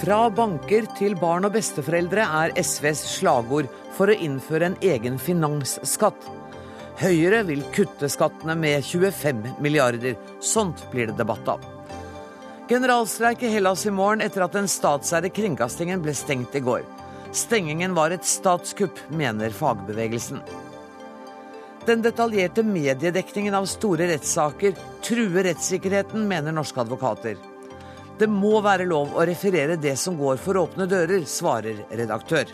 Fra banker til barn og besteforeldre er SVs slagord for å innføre en egen finansskatt. Høyre vil kutte skattene med 25 milliarder. Sånt blir det debatt av. Generalstreik i Hellas i morgen etter at den statseide kringkastingen ble stengt i går. Stengingen var et statskupp, mener fagbevegelsen. Den detaljerte mediedekningen av store rettssaker truer rettssikkerheten, mener norske advokater. Det må være lov å referere det som går for åpne dører, svarer redaktør.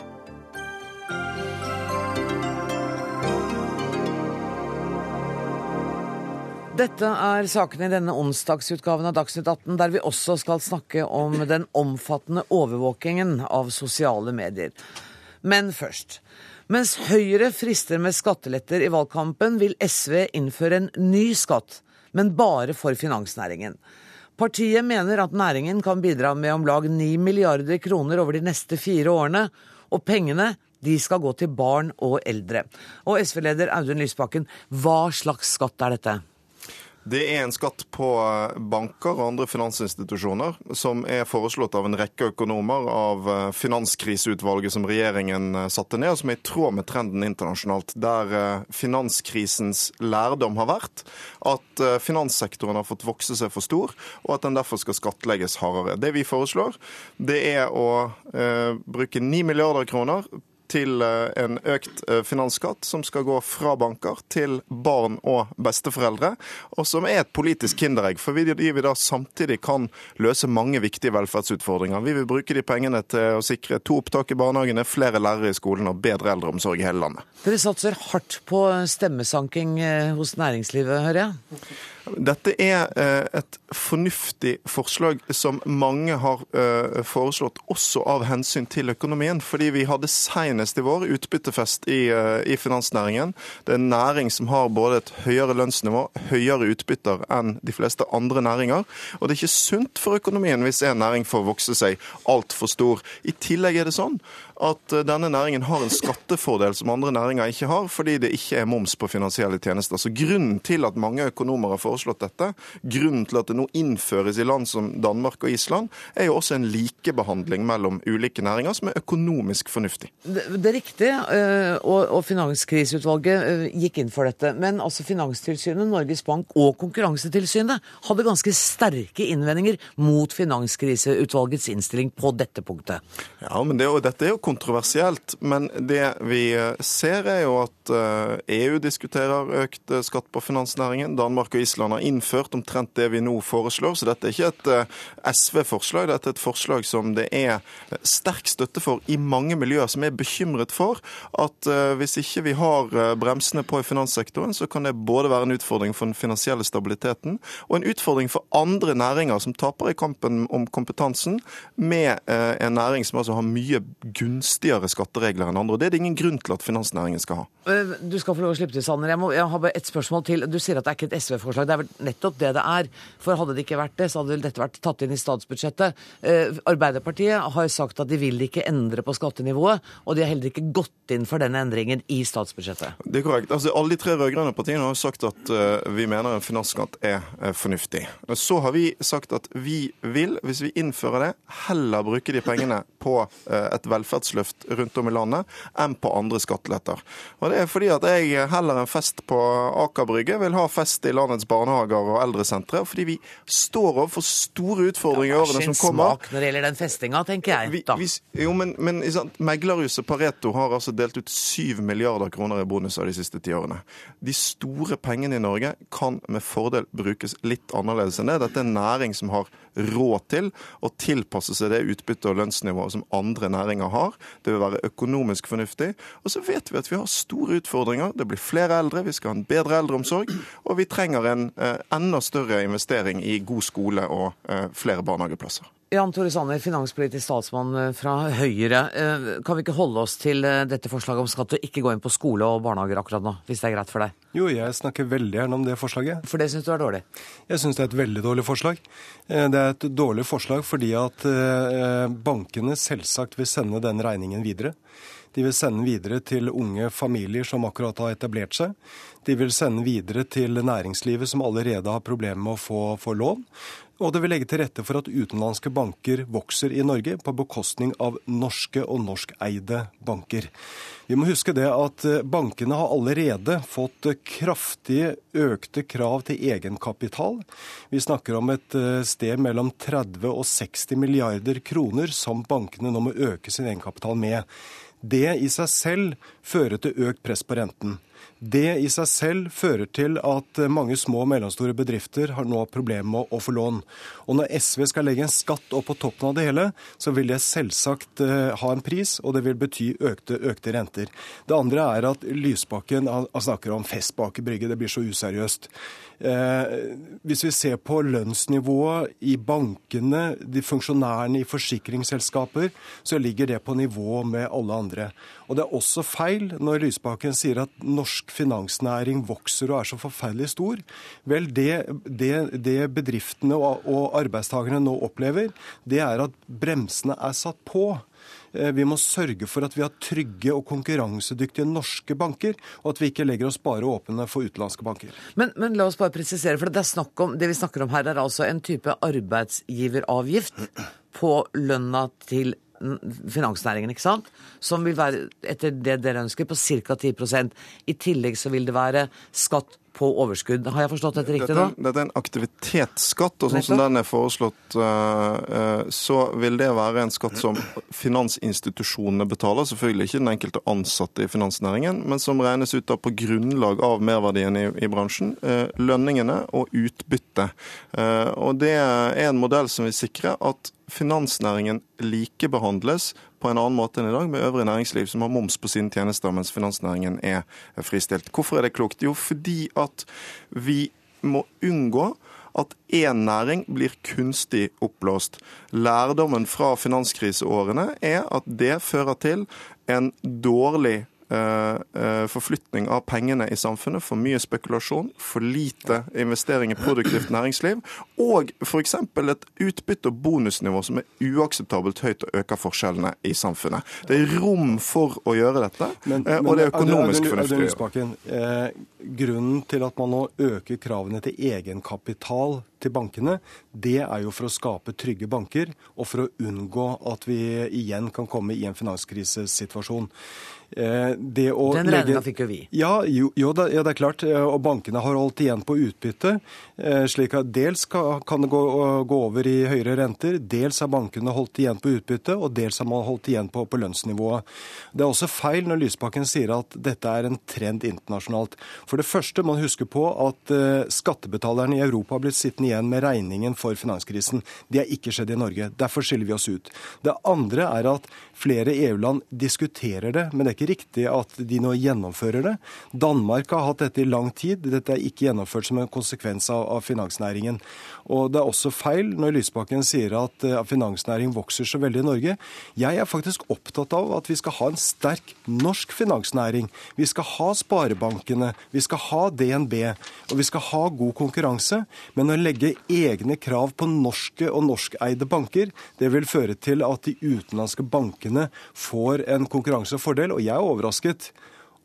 Dette er sakene i denne onsdagsutgaven av Dagsnytt 18, der vi også skal snakke om den omfattende overvåkingen av sosiale medier. Men først. Mens Høyre frister med skatteletter i valgkampen, vil SV innføre en ny skatt, men bare for finansnæringen. Partiet mener at næringen kan bidra med om lag 9 milliarder kroner over de neste fire årene, og pengene de skal gå til barn og eldre. Og SV-leder Audun Lysbakken, hva slags skatt er dette? Det er en skatt på banker og andre finansinstitusjoner som er foreslått av en rekke økonomer av finanskriseutvalget som regjeringen satte ned, og som er i tråd med trenden internasjonalt, der finanskrisens lærdom har vært at finanssektoren har fått vokse seg for stor, og at den derfor skal skattlegges hardere. Det vi foreslår, det er å eh, bruke 9 milliarder kroner til en økt finansskatt som skal gå fra banker til barn og besteforeldre, og som er et politisk kinderegg. For vi, vi da samtidig kan løse mange viktige velferdsutfordringer. Vi vil bruke de pengene til å sikre to opptak i barnehagene, flere lærere i skolen og bedre eldreomsorg i hele landet. Dere satser hardt på stemmesanking hos næringslivet, hører jeg? Dette er et fornuftig forslag som mange har foreslått også av hensyn til økonomien. Fordi vi hadde senest i vår utbyttefest i, i finansnæringen. Det er en næring som har både et høyere lønnsnivå, høyere utbytter enn de fleste andre næringer. Og det er ikke sunt for økonomien hvis en næring får vokse seg altfor stor. I tillegg er det sånn at denne næringen har en skattefordel som andre næringer ikke har, fordi det ikke er moms på finansielle tjenester. Så grunnen til at mange økonomer har foreslått dette, grunnen til at det nå innføres i land som Danmark og Island, er jo også en likebehandling mellom ulike næringer som er økonomisk fornuftig. Det, det er riktig, og, og Finanskriseutvalget gikk inn for dette. Men altså Finanstilsynet, Norges Bank og Konkurransetilsynet hadde ganske sterke innvendinger mot Finanskriseutvalgets innstilling på dette punktet. Ja, men det, dette er jo kontroversielt, men det vi ser er jo at EU diskuterer økt skatt på finansnæringen. Danmark og Island har innført omtrent det vi nå foreslår, så dette er ikke et SV-forslag. Dette er et forslag som det er sterk støtte for i mange miljøer, som er bekymret for at hvis ikke vi har bremsene på i finanssektoren, så kan det både være en utfordring for den finansielle stabiliteten og en utfordring for andre næringer som taper i kampen om kompetansen, med en næring som altså har mye gunstigere skatteregler enn andre. og Det er det ingen grunn til at finansnæringen skal ha. Du skal få lov å slippe til, Sanner. Jeg, må, jeg har bare ett spørsmål til. Du sier at det er ikke et SV-forslag. Det er vel nettopp det det er. For hadde det ikke vært det, så hadde vel dette vært tatt inn i statsbudsjettet. Arbeiderpartiet har sagt at de vil ikke endre på skattenivået, og de har heller ikke gått inn for denne endringen i statsbudsjettet. Det er korrekt. Altså, alle de tre rød-grønne partiene har sagt at vi mener en finansskatt er fornuftig. Så har vi sagt at vi vil, hvis vi innfører det, heller bruke de pengene på et velferdsløft rundt om i landet enn på andre skatteletter. Og det er fordi at jeg heller enn fest på Aker Brygge vil ha fest i landets barnehager og eldresentre, fordi vi står overfor store utfordringer i årene som kommer. Smak når det gjelder den festinga, tenker jeg. da. Vi, vi, jo, men, men Meglerhuset Pareto har altså delt ut 7 milliarder kroner i bonuser de siste ti årene. De store pengene i Norge kan med fordel brukes litt annerledes enn det. Dette er en næring som har råd til å tilpasse seg det utbytte- og lønnsnivået som andre næringer har. Det vil være økonomisk fornuftig. Og så vet vi at vi har store utfordringer. Det blir flere eldre, vi skal ha en bedre eldreomsorg, og vi trenger en eh, enda større investering i god skole og eh, flere barnehageplasser. Jan Tore Sanner, finanspolitisk statsmann fra Høyre. Kan vi ikke holde oss til dette forslaget om skatt og ikke gå inn på skole og barnehager akkurat nå, hvis det er greit for deg? Jo, jeg snakker veldig gjerne om det forslaget. For det syns du er dårlig? Jeg syns det er et veldig dårlig forslag. Det er et dårlig forslag fordi at bankene selvsagt vil sende den regningen videre. De vil sende videre til unge familier som akkurat har etablert seg. De vil sende videre til næringslivet som allerede har problemer med å få, få lån. Og det vil legge til rette for at utenlandske banker vokser i Norge på bekostning av norske og norskeide banker. Vi må huske det at eh, bankene har allerede fått kraftig økte krav til egenkapital. Vi snakker om et eh, sted mellom 30 og 60 milliarder kroner som bankene nå må øke sin egenkapital med. Det i seg selv fører til økt press på renten. Det i seg selv fører til at mange små og mellomstore bedrifter har nå problemer med å få lån. Og når SV skal legge en skatt opp på toppen av det hele, så vil det selvsagt eh, ha en pris, og det vil bety økte, økte renter. Det andre er at Lysbakken snakker om fest på Aker Brygge. Det blir så useriøst. Eh, hvis vi ser på lønnsnivået i bankene, de funksjonærene i forsikringsselskaper, så ligger det på nivå med alle andre. Og det er også feil når Lysbakken sier at norsk finansnæring vokser og er så forferdelig stor. Vel, det, det, det bedriftene og, og arbeidstakerne nå opplever, det er at bremsene er satt på. Eh, vi må sørge for at vi har trygge og konkurransedyktige norske banker, og at vi ikke legger oss bare åpne for utenlandske banker. Men, men, la oss bare presisere, for det, om, det vi snakker om her, er altså en type arbeidsgiveravgift på lønna til finansnæringen, ikke sant? Som vil være, etter det dere ønsker, på ca. 10% I tillegg så vil det være skatt på overskudd. Har jeg forstått dette riktig, da? Dette er en aktivitetsskatt, og sånn som den er foreslått, eh, eh, så vil det være en skatt som finansinstitusjonene betaler. Selvfølgelig ikke den enkelte ansatte i finansnæringen, men som regnes ut på grunnlag av merverdien i, i bransjen, eh, lønningene og utbytte. Og det er en modell som vil sikre at finansnæringen likebehandles på en annen måte enn i dag med øvrig næringsliv som har moms på sine tjenester, mens finansnæringen er fristilt. Hvorfor er det klokt? Jo, fordi at vi må unngå at én næring blir kunstig oppblåst. Lærdommen fra finanskriseårene er at det fører til en dårlig forflytning av pengene i samfunnet, for mye spekulasjon, for lite investering i produktivt næringsliv, og f.eks. et utbytte- og bonusnivå som er uakseptabelt høyt og øker forskjellene i samfunnet. Det er rom for å gjøre dette, men, eh, og det er økonomisk fornuftig. grunnen til at man nå øker kravene til egenkapital til bankene, det er jo for å skape trygge banker, og for å unngå at vi igjen kan komme i en finanskrisesituasjon. Eh, Den regninga fikk jo vi. Ja, jo, jo det, ja, det, er klart. Eh, og bankene har holdt igjen på utbytte. Eh, slik at dels kan det gå, gå, over i høyere renter, dels har bankene holdt igjen på utbytte, og dels har man holdt igjen på, på lønnsnivået. Det er også feil når Lysbakken sier at dette er en trend internasjonalt. For det første må man huske på at skattebetalerne i Europa har blitt sittende igjen med regningen for finanskrisen. Det er ikke skjedd i Norge. Derfor skiller vi oss ut. Det andre er at flere EU-land diskuterer det, men det er ikke riktig at de nå gjennomfører det. Danmark har hatt dette i lang tid. Dette er ikke gjennomført som en konsekvens av, av finansnæringen. Og det er også feil når Lysbakken sier at uh, finansnæringen vokser så veldig i Norge. Jeg er faktisk opptatt av at vi skal ha en sterk norsk finansnæring. Vi skal ha sparebankene, vi skal ha DNB, og vi skal ha god konkurranse. Men å legge egne krav på norske og norskeide banker, det vil føre til at de utenlandske bankene får en konkurransefordel. Og jeg er overrasket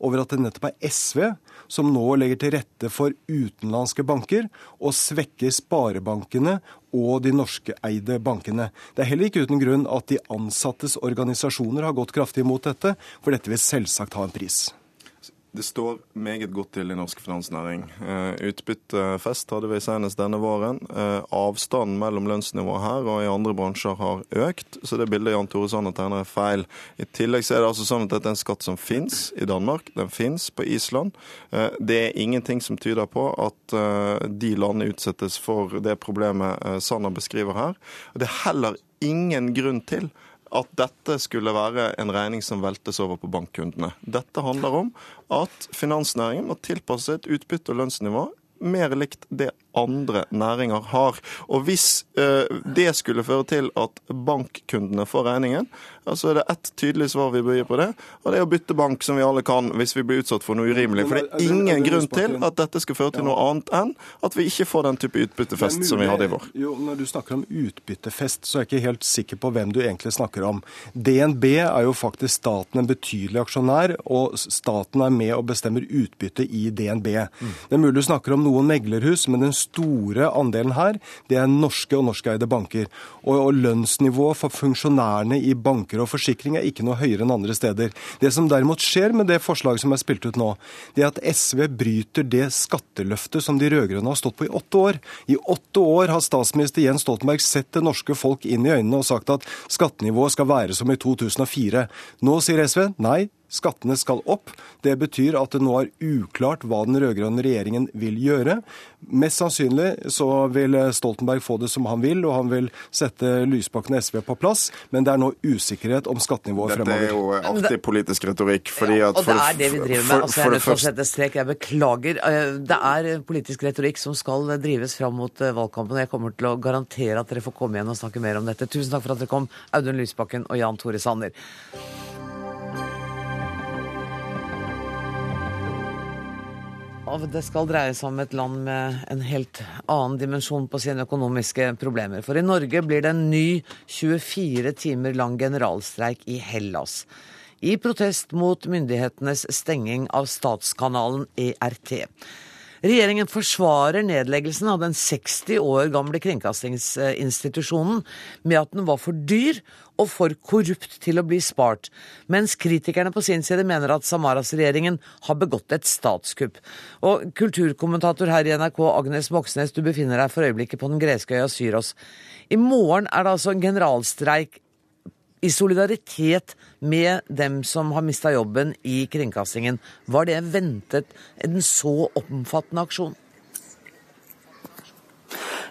over at det nettopp er SV som nå legger til rette for utenlandske banker og svekker sparebankene og de norskeide bankene. Det er heller ikke uten grunn at de ansattes organisasjoner har gått kraftig imot dette, for dette vil selvsagt ha en pris. Det står meget godt til i norsk finansnæring. Eh, utbyttefest hadde vi senest denne våren. Eh, avstanden mellom lønnsnivået her og i andre bransjer har økt, så det bildet Jan Tore Sanner tegner er feil. I tillegg er det altså sånn at dette er en skatt som fins i Danmark, den fins på Island. Eh, det er ingenting som tyder på at de landene utsettes for det problemet Sanner beskriver her. Det er heller ingen grunn til at dette skulle være en regning som veltes over på bankkundene. Dette handler om at finansnæringen må tilpasse et utbytte- og lønnsnivå mer likt det andre næringer har. Og hvis uh, det skulle føre til at bankkundene får regningen, så er det ett tydelig svar vi bør gi på det, og det er å bytte bank, som vi alle kan, hvis vi blir utsatt for noe urimelig. For det er ingen grunn til at dette skal føre til noe annet enn at vi ikke får den type utbyttefest som vi hadde i vår. Jo, Når du snakker om utbyttefest, så er jeg ikke helt sikker på hvem du egentlig snakker om. DNB er jo faktisk staten en betydelig aksjonær, og staten er med og bestemmer utbytte i DNB. Mm. Det er mulig du snakker om noen meglerhus, men den store andelen her, det er norske og norskeide banker. Og, og lønnsnivået for funksjonærene i banker og forsikring er ikke noe høyere enn andre steder. Det som derimot skjer med det forslaget som er spilt ut nå, det er at SV bryter det skatteløftet som de rød-grønne har stått på i åtte år. I åtte år har statsminister Jens Stoltenberg sett det norske folk inn i øynene og sagt at skattenivået skal være som i 2004. Nå sier SV nei, Skattene skal opp. Det betyr at det nå er uklart hva den rød-grønne regjeringen vil gjøre. Mest sannsynlig så vil Stoltenberg få det som han vil, og han vil sette Lysbakken og SV på plass, men det er nå usikkerhet om skattenivået fremover. Dette er jo artig politisk retorikk. fordi at... og det er det vi driver med. Altså, jeg er nødt til å sette strek. Jeg beklager. Eh, det er politisk retorikk som skal drives fram mot eh, valgkampen. og Jeg kommer til å garantere at dere får komme igjen og snakke mer om dette. Tusen takk for at dere kom, Audun Lysbakken og Jan Tore Sanner. Det skal dreie seg om et land med en helt annen dimensjon på sine økonomiske problemer. For i Norge blir det en ny 24 timer lang generalstreik i Hellas. I protest mot myndighetenes stenging av statskanalen ERT. Regjeringen forsvarer nedleggelsen av den 60 år gamle kringkastingsinstitusjonen med at den var for dyr og for korrupt til å bli spart, mens kritikerne på sin side mener at Samaras-regjeringen har begått et statskupp. Og kulturkommentator her i NRK, Agnes Moxnes, du befinner deg for øyeblikket på den greske øya Syros. I morgen er det altså en generalstreik i solidaritet med dem som har mista jobben i kringkastingen. Var det ventet en så omfattende aksjon?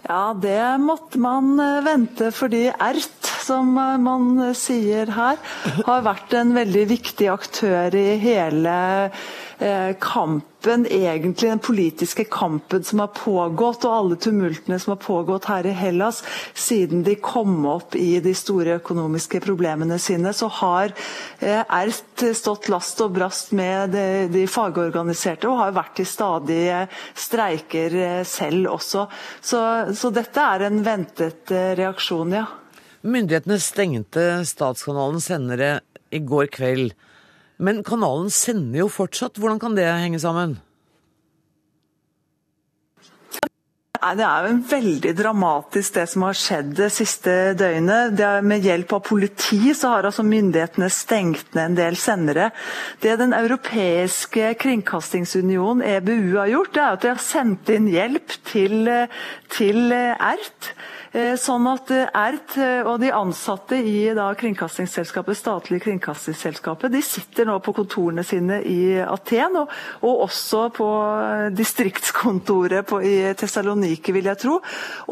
Ja, det måtte man eh, vente fordi ERT, som eh, man sier her, har vært en veldig viktig aktør i hele Eh, kampen, egentlig den politiske kampen som har pågått, og alle tumultene som har pågått her i Hellas siden de kom opp i de store økonomiske problemene sine, så har eh, ERT stått last og brast med de, de fagorganiserte og har vært i stadige streiker eh, selv også. Så, så dette er en ventet reaksjon, ja. Myndighetene stengte statskanalen sendere i går kveld. Men kanalen sender jo fortsatt. Hvordan kan det henge sammen? Det er jo en veldig dramatisk det som har skjedd det siste døgnet. Det med hjelp av politi så har altså myndighetene stengt ned en del sendere. Det Den europeiske kringkastingsunionen, EBU, har gjort, det er at de har sendt inn hjelp til, til ERT Eh, sånn at eh, ERT eh, og de ansatte i da, kringkastingsselskapet, statlige kringkastingsselskapet de sitter nå på kontorene sine i Aten, og, og også på distriktskontoret på, i Tessaloniki, vil jeg tro,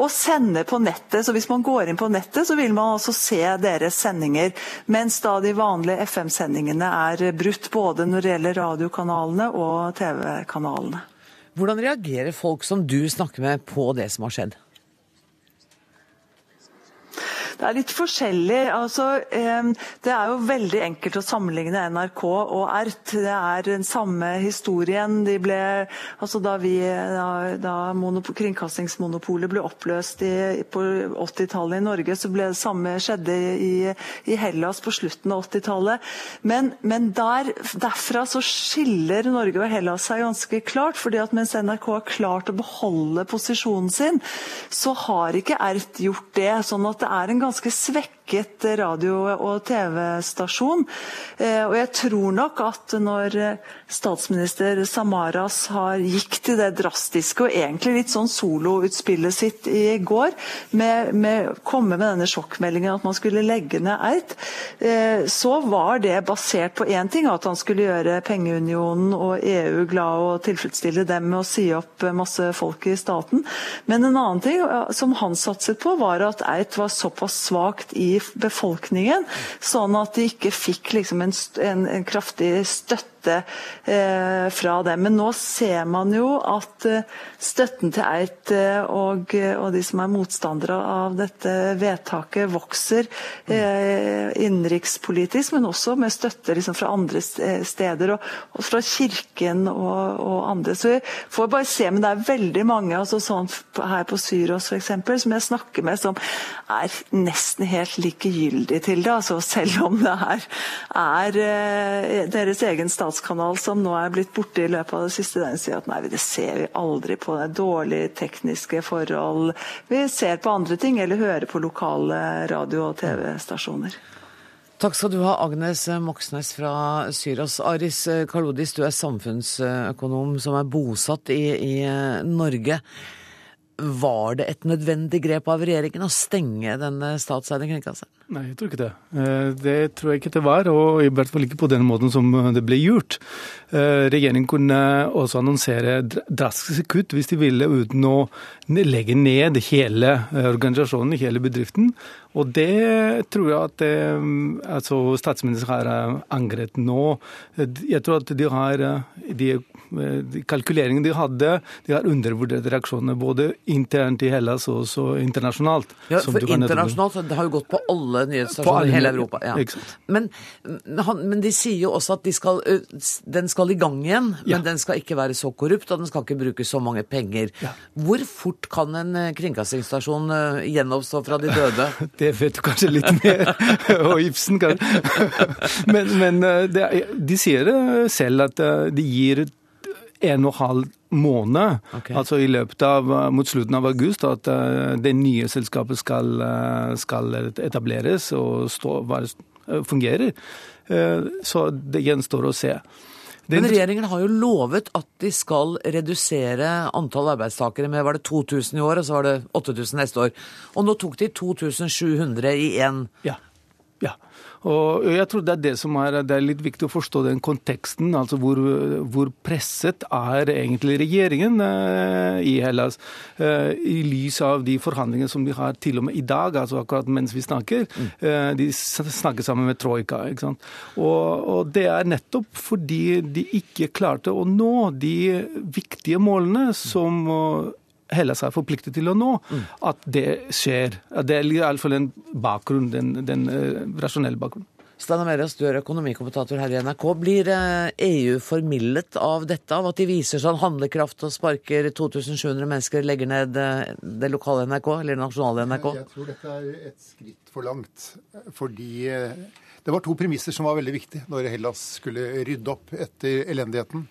og sender på nettet. Så hvis man går inn på nettet, så vil man altså se deres sendinger. Mens da de vanlige FM-sendingene er brutt, både når det gjelder radiokanalene og TV-kanalene. Hvordan reagerer folk som du snakker med på det som har skjedd? Det er litt forskjellig. Altså, det er jo veldig enkelt å sammenligne NRK og ERT. Det er den samme historien. De ble, altså da, vi, da, da kringkastingsmonopolet ble oppløst i, på 80-tallet i Norge, så ble det samme skjedde i, i Hellas på slutten av 80-tallet. Men, men der, derfra så skiller Norge og Hellas seg ganske klart. fordi at mens NRK har klart å beholde posisjonen sin, så har ikke ERT gjort det. sånn at det er en ganske ganske svekket radio- og TV-stasjon. Eh, og jeg tror nok at når statsminister Samaras har gikk til det drastiske og egentlig litt sånn soloutspillet sitt i går, med, med komme med denne sjokkmeldingen at man skulle legge ned ERT, eh, så var det basert på én ting, at han skulle gjøre pengeunionen og EU glad og tilfredsstille dem med å si opp masse folk i staten. Men en annen ting som han satset på, var at Eit var såpass svakt i befolkningen, sånn at de ikke fikk liksom en, en, en kraftig støtte støtte eh, fra dem. Men nå ser man jo at eh, støtten til EIT eh, og, og de som er motstandere av dette vedtaket, vokser innenrikspolitisk, men også med støtte liksom, fra andre steder, og, og fra Kirken og, og, andre. Så vi får bare se, men det er veldig mange altså sånn her på Syros f.eks. som jeg snakker med, som er nesten helt likegyldige til det. Altså, selv om det her er deres egen stat statskanal som nå er blitt borte i løpet av det siste døgnet, sier at nei, det ser vi aldri på. Det er dårlige tekniske forhold. Vi ser på andre ting, eller hører på lokale radio- og TV-stasjoner. Takk skal du ha, Agnes Moxnes fra Syros. Aris Kalodis, du er samfunnsøkonom som er bosatt i, i Norge. Var det et nødvendig grep av regjeringen å stenge denne statseide kringkasteren? Nei, jeg tror ikke det. Eh, det tror jeg ikke det var, og i hvert fall ikke på den måten som det ble gjort. Eh, regjeringen kunne også annonsere drastiske kutt hvis de ville, uten å legge ned hele eh, organisasjonen, hele bedriften. Og det tror jeg at det, altså statsministeren har angret nå. Jeg tror at de har de, de kalkuleringene de hadde, de har undervurdert reaksjonene. Både internt i Hellas og også internasjonalt. Ja, for internasjonalt, det har jo gått på alle nyhetsstasjoner i hele Europa. Ja. Men, men, de sier jo også at de skal, den skal i gang igjen, men ja. den skal ikke være så korrupt, og den skal ikke bruke så mange penger. Ja. Hvor fort kan en kringkastingsstasjon gjenoppstå fra de døde? Det vet du kanskje litt mer. og Ibsen, kanskje. men, men de sier det selv, at de gir en og en halv måned, okay. altså i løpet av mot slutten av august, at det nye selskapet skal, skal etableres og stå, fungerer. Så det gjenstår å se. Men regjeringen har jo lovet at de skal redusere antall arbeidstakere med var det 2000 i år, og så var det 8000 neste år. Og nå tok de 2700 i én. Ja. Ja. Og jeg tror det er det som er, det er litt viktig å forstå den konteksten. altså Hvor, hvor presset er egentlig regjeringen eh, i Hellas, eh, i lys av de forhandlingene som de har til og med i dag, altså akkurat mens vi snakker. Mm. Eh, de snakker sammen med Troika. ikke sant? Og, og, det er nettopp fordi de ikke klarte å nå de viktige målene som Hellas er forpliktet til å nå, mm. at det skjer. Det er iallfall en bakgrunn, den, den uh, rasjonelle bakgrunnen. Steinar Merås, du er økonomikommentator her i NRK. Blir EU eh, e formildet av dette, av at de viser sånn handlekraft og sparker 2700 mennesker, legger ned eh, det lokale NRK, eller det nasjonale NRK? Jeg tror dette er et skritt for langt. Fordi det var to premisser som var veldig viktige når Hellas skulle rydde opp etter elendigheten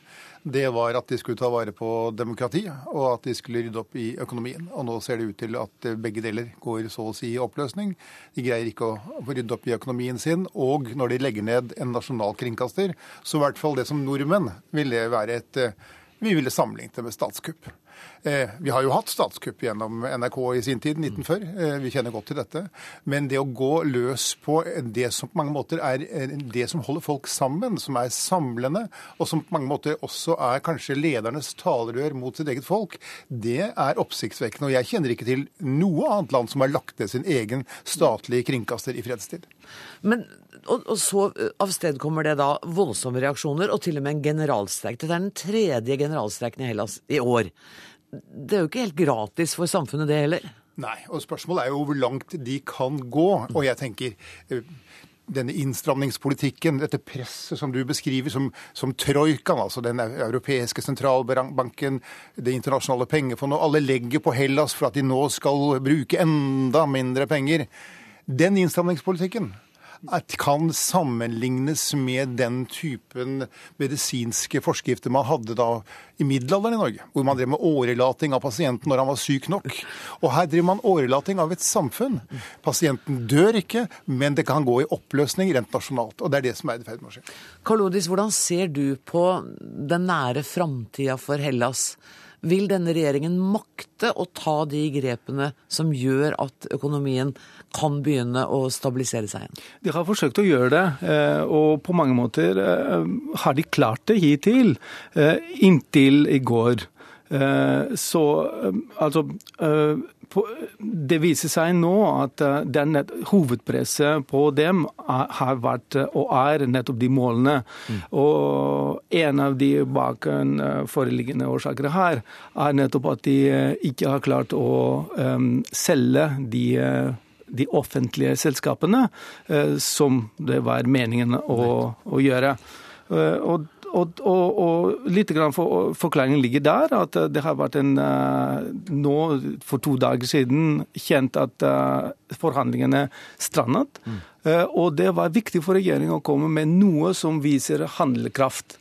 det var at de skulle ta vare på demokrati, og at de skulle rydde opp i økonomien. Og nå ser det ut til at begge deler går så å si i oppløsning. De greier ikke å få rydde opp i økonomien sin. Og når de legger ned en nasjonal kringkaster, så i hvert fall det som nordmenn ville være et Vi ville sammenlignet det med statskupp. Eh, vi har jo hatt statskupp gjennom NRK i sin tid, 1940. Eh, vi kjenner godt til dette. Men det å gå løs på det som på mange måter er eh, det som holder folk sammen, som er samlende, og som på mange måter også er kanskje ledernes talerør mot sitt eget folk, det er oppsiktsvekkende. Og jeg kjenner ikke til noe annet land som har lagt ned sin egen statlige kringkaster i fredstid. Men og, og så avstedkommer det da voldsomme reaksjoner, og til og med en generalstreik. Dette er den tredje generalstreiken i Hellas i år det er jo ikke helt gratis for samfunnet, det heller. Nei, og spørsmålet er jo hvor langt de kan gå. Og jeg tenker eh, denne innstramningspolitikken, dette presset som du beskriver som, som troikaen, altså den europeiske sentralbanken, Det internasjonale pengefondet, og alle legger på Hellas for at de nå skal bruke enda mindre penger. Den innstramningspolitikken kan sammenlignes med den typen medisinske forskrifter man hadde da i middelalderen i Norge, hvor man drev med årelating av pasienten når han var syk nok. Og her driver man årelating av et samfunn. Pasienten dør ikke, men det kan gå i oppløsning rent nasjonalt. Og det er det som er i ferd med å skje. Karlodis, hvordan ser du på den nære framtida for Hellas? Vil denne regjeringen makte å ta de grepene som gjør at økonomien kan begynne å stabilisere seg igjen? De har forsøkt å gjøre det, eh, og på mange måter eh, har de klart det hittil. Eh, inntil i går. Så altså det viser seg nå at den hovedpresset på dem har vært og er nettopp de målene. Mm. Og en av de bakenforeliggende årsaker her er nettopp at de ikke har klart å selge de de offentlige selskapene, som det var meningen å, å gjøre. Og, og, og, og litt grann for, forklaringen ligger der. At det har vært en Nå, for to dager siden, kjent at forhandlingene strandet. Mm. Og det var viktig for regjeringen å komme med noe som viser handlekraft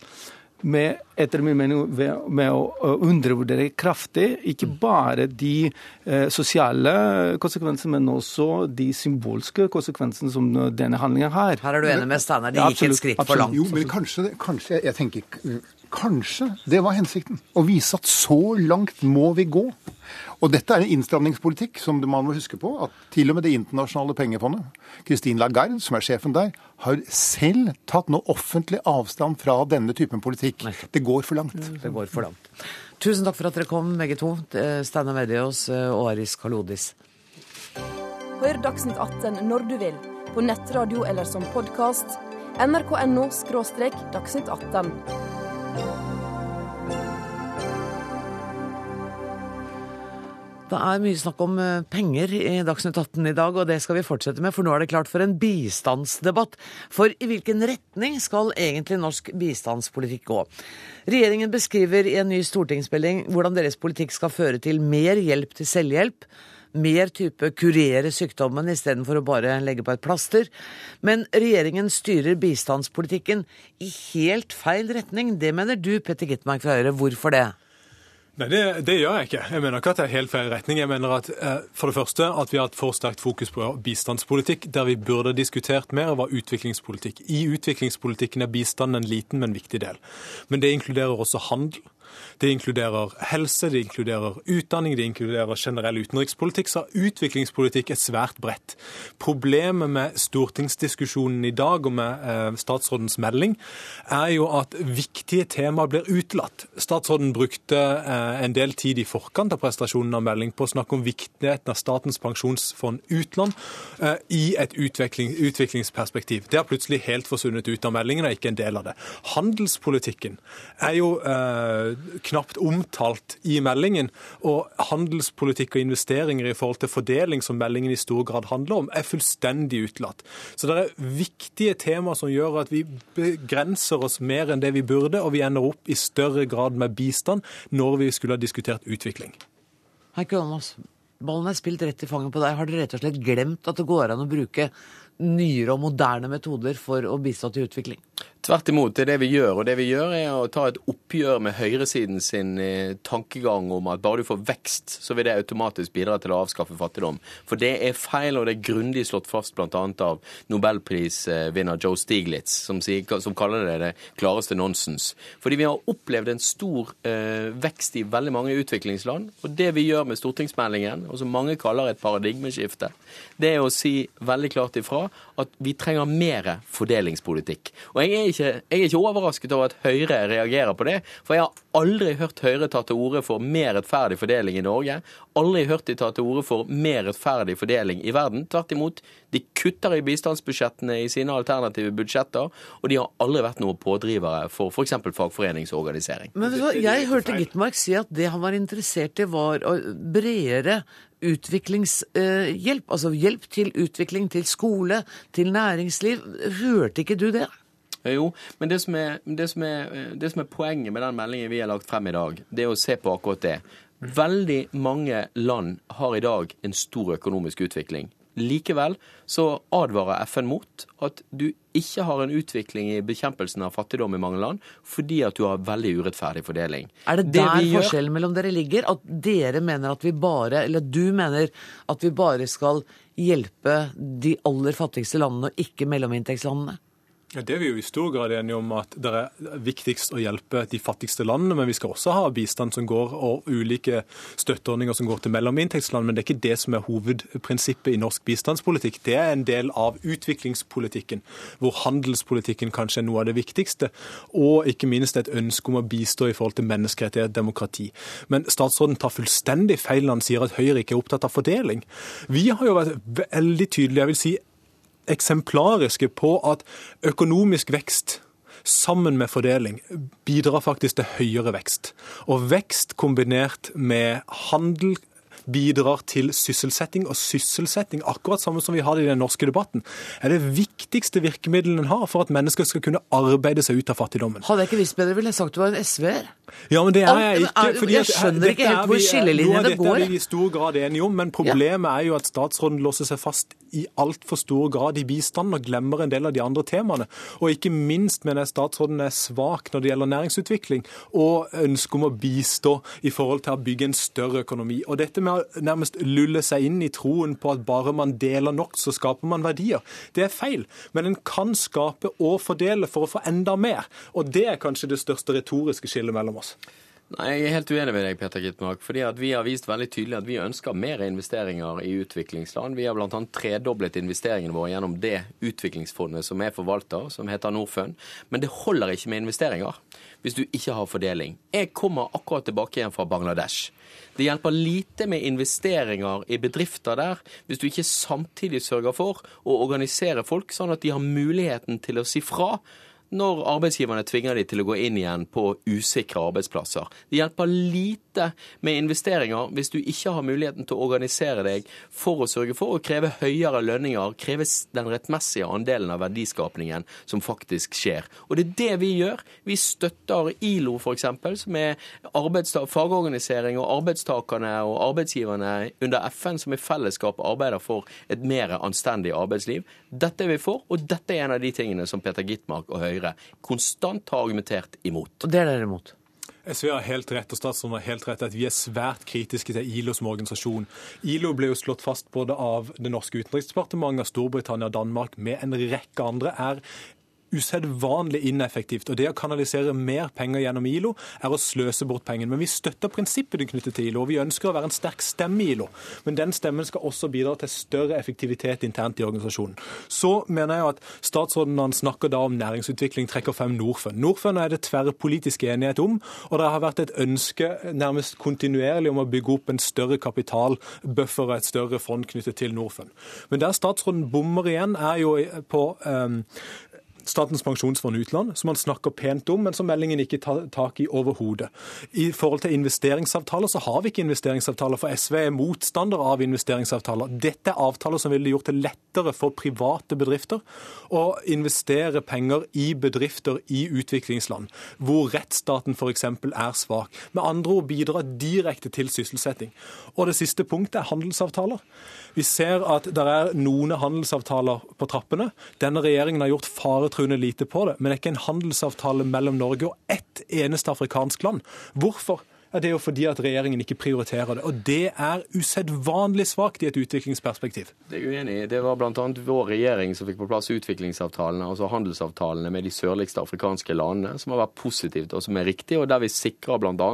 med, etter min mening, med å undervurdere kraftig ikke mm. bare de eh, sosiale konsekvensene, men også de symbolske konsekvensene som denne handlingen har. Her er du enig med Steinar, det gikk et skritt for langt. Jo, men kanskje, kanskje, jeg tenker, kanskje det var hensikten. Å vise at så langt må vi gå. Og dette er en innstramningspolitikk som man må huske på at til og med Det internasjonale pengefondet, Christine Lagarde, som er sjefen der, har selv tatt noe offentlig avstand fra denne typen politikk. Det går for langt. Det går for langt. Tusen takk for at dere kom, begge to. Steinar Medios eh, og Aris Kalodis. Hør Dagsnytt 18 når du vil, på nettradio eller som podkast. nrk.no – dagsnytt 18. Det er mye snakk om eh, penger i Dagsnytt 18 i dag, og det skal vi fortsette med, for nå er det klart for en bistandsdebatt. For i hvilken retning skal egentlig norsk bistandspolitikk gå? Regjeringen beskriver i en ny stortingsmelding hvordan deres politikk skal føre til mer hjelp til selvhjelp. Mer type kurere sykdommen istedenfor å bare legge på et plaster. Men regjeringen styrer bistandspolitikken i helt feil retning. Det mener du, Petter Gitmark fra Høyre. Hvorfor det? Nei, det, det, gjør jeg ikke. Jeg mener ikke at det er helt feil retning. Jeg mener at eh, for det første at vi har et for sterkt fokus på bistandspolitikk, der vi burde diskutert mer, var utviklingspolitikk. I utviklingspolitikken er bistand en liten, men viktig del. Men det inkluderer også handel. Det inkluderer helse, det inkluderer utdanning, det inkluderer generell utenrikspolitikk. Så utviklingspolitikk er svært bredt. Problemet med stortingsdiskusjonen i dag og med eh, statsrådens melding er jo at viktige temaer blir utelatt. Statsråden brukte eh, en del tid i forkant av prestasjonen av melding på å snakke om viktigheten av Statens pensjonsfond utland eh, i et utvikling, utviklingsperspektiv. Det har plutselig helt forsvunnet ut av meldingen og er ikke en del av det. Handelspolitikken er jo knapt omtalt i meldingen. Og handelspolitikk og investeringer i forhold til fordeling, som meldingen i stor grad handler om, er fullstendig utelatt. Så det er viktige temaer som gjør at vi begrenser oss mer enn det vi burde, og vi ender opp i større grad med bistand når vi skulle ha diskutert utvikling. Heikki Holmås, ballen er spilt rett i fanget på deg. Har dere rett og slett glemt at det går an å bruke nyere og moderne metoder for å bistå til utvikling? Tvert imot, det er det vi gjør. Og det vi gjør er å ta et oppgjør med høyresiden sin eh, tankegang om at bare du får vekst, så vil det automatisk bidra til å avskaffe fattigdom. For det er feil, og det er grundig slått fast bl.a. av nobelprisvinner Joe Stiglitz, som, sier, som, kaller det det klareste nonsens. Fordi vi har opplevd en stor eh, vekst i veldig mange utviklingsland. Og det vi gjør med stortingsmeldingen, og som mange kaller et paradigmeskifte, det er å si veldig klart ifra at vi trenger mer fordelingspolitikk. Og jeg er ikke, jeg er ikke overrasket over at Høyre reagerer på det. For jeg har aldri hørt Høyre ta til orde for mer rettferdig fordeling i Norge. Aldri hørt de ta til orde for mer rettferdig fordeling i verden. Tvert imot, de kutter i bistandsbudsjettene i sine alternative budsjetter, og de har aldri vært noen pådrivere for f.eks. fagforeningsorganisering. Men Jeg hørte Gitmark si at det han var interessert i, var bredere utviklingshjelp. Altså hjelp til utvikling, til skole, til næringsliv. Hørte ikke du det? Eh, jo, men det som, er, det, som er, eh, det som, er, poenget med den meldingen vi har lagt frem i dag, det er å se på akkurat det. Veldig mange land har i dag en stor økonomisk utvikling. Likevel så advarer FN mot at du ikke har en utvikling i bekjempelsen av fattigdom i mange land, fordi at du har veldig urettferdig fordeling. Er det der det forskjellen mellom dere ligger? At dere mener at vi bare, eller du mener at vi bare skal hjelpe de aller fattigste landene, og ikke mellominntektslandene? Ja, Det er vi jo i stor grad enige om at det er viktigst å hjelpe de fattigste landene. Men vi skal også ha bistand som går, og ulike støtteordninger som går til mellominntektsland. Men det er ikke det som er hovedprinsippet i norsk bistandspolitikk. Det er en del av utviklingspolitikken, hvor handelspolitikken kanskje er noe av det viktigste. Og ikke minst et ønske om å bistå i forhold til menneskerettighet og demokrati. Men statsråden tar fullstendig feil når han sier at Høyre ikke er opptatt av fordeling. Vi har jo vært veldig tydelige. jeg vil si eksemplariske på at økonomisk vekst sammen med fordeling bidrar faktisk til høyere vekst. Og vekst kombinert med handel bidrar til sysselsetting. Og sysselsetting, akkurat samme som vi har det i den norske debatten, er det viktigste virkemidlet en har for at mennesker skal kunne arbeide seg ut av fattigdommen. Hadde jeg ikke visst bedre, ville jeg sagt du var en SV-er. Ja, men det er jeg ikke. Fordi jeg skjønner ikke helt hvor skillelinjene går. Dette er vi i stor grad enige om, men problemet er jo at statsråden låser seg fast i altfor stor grad i bistanden og glemmer en del av de andre temaene. Og ikke minst mener jeg statsråden er svak når det gjelder næringsutvikling og ønsker om å bistå i forhold til å bygge en større økonomi. Og dette med nærmest lulle seg inn i troen på at bare man deler nok, så skaper man verdier, det er feil. Men en kan skape og fordele for å få enda mer. Og det er kanskje det største retoriske skillet mellom oss. Nei, Jeg er helt uenig med deg, Peter Gitmark. fordi at Vi har vist veldig tydelig at vi ønsker mer investeringer i utviklingsland. Vi har bl.a. tredoblet investeringene våre gjennom det utviklingsfondet som er forvalter, som heter Norfund. Men det holder ikke med investeringer hvis du ikke har fordeling. Jeg kommer akkurat tilbake igjen fra Bangladesh. Det hjelper lite med investeringer i bedrifter der hvis du ikke samtidig sørger for å organisere folk sånn at de har muligheten til å si fra når arbeidsgiverne tvinger de til å gå inn igjen på usikre arbeidsplasser. Det hjelper lite med investeringer hvis du ikke har muligheten til å organisere deg for å sørge for å kreve høyere lønninger, kreve den rettmessige andelen av verdiskapningen som faktisk skjer. Og det er det vi gjør. Vi støtter ILO f.eks., som er fagorganisering og arbeidstakerne og arbeidsgiverne under FN som i fellesskap arbeider for et mer anstendig arbeidsliv. Dette er vi for, og dette er en av de tingene som Peter Gitmark og Høyre konstant har argumentert imot. Og det er dere imot. SV har helt rett, og statsråden har helt rett at vi er svært kritiske til ILO som organisasjon. ILO ble jo slått fast både av det norske utenriksdepartementet, av Storbritannia og Danmark, med en rekke andre, er usedvanlig ineffektivt. Og det å kanalisere mer penger gjennom ILO er å sløse bort pengene. Men vi støtter prinsippet knyttet til ILO, og vi ønsker å være en sterk stemme i ILO. Men den stemmen skal også bidra til større effektivitet internt i organisasjonen. Så mener jeg at statsråden når han snakker da om næringsutvikling, trekker frem Norfund. Norfund er det tverrpolitisk enighet om, og det har vært et ønske nærmest kontinuerlig om å bygge opp en større kapitalbuffer og et større fond knyttet til Norfund. Men der statsråden bommer igjen, er jo på um, Statens pensjonsfond utland, som han snakker pent om, men som meldingen ikke tar tak i overhodet. I forhold til investeringsavtaler så har vi ikke investeringsavtaler, for SV er motstander av investeringsavtaler. Dette er avtaler som ville gjort det lettere for private bedrifter å investere penger i bedrifter i utviklingsland, hvor rettsstaten f.eks. er svak. Med andre ord bidrar direkte til sysselsetting. Og det siste punktet er handelsavtaler. Vi ser at det er noen handelsavtaler på trappene. Denne regjeringen har gjort faretruende lite på det, men det er ikke en handelsavtale mellom Norge og ett eneste afrikansk land. Hvorfor? Ja, det er jo fordi at regjeringen ikke prioriterer det. Og det er usedvanlig svakt i et utviklingsperspektiv. Det er jeg uenig i. Det var bl.a. vår regjering som fikk på plass utviklingsavtalene, altså handelsavtalene med de sørligste afrikanske landene, som har vært positivt og som er riktig, og der vi sikrer bl.a.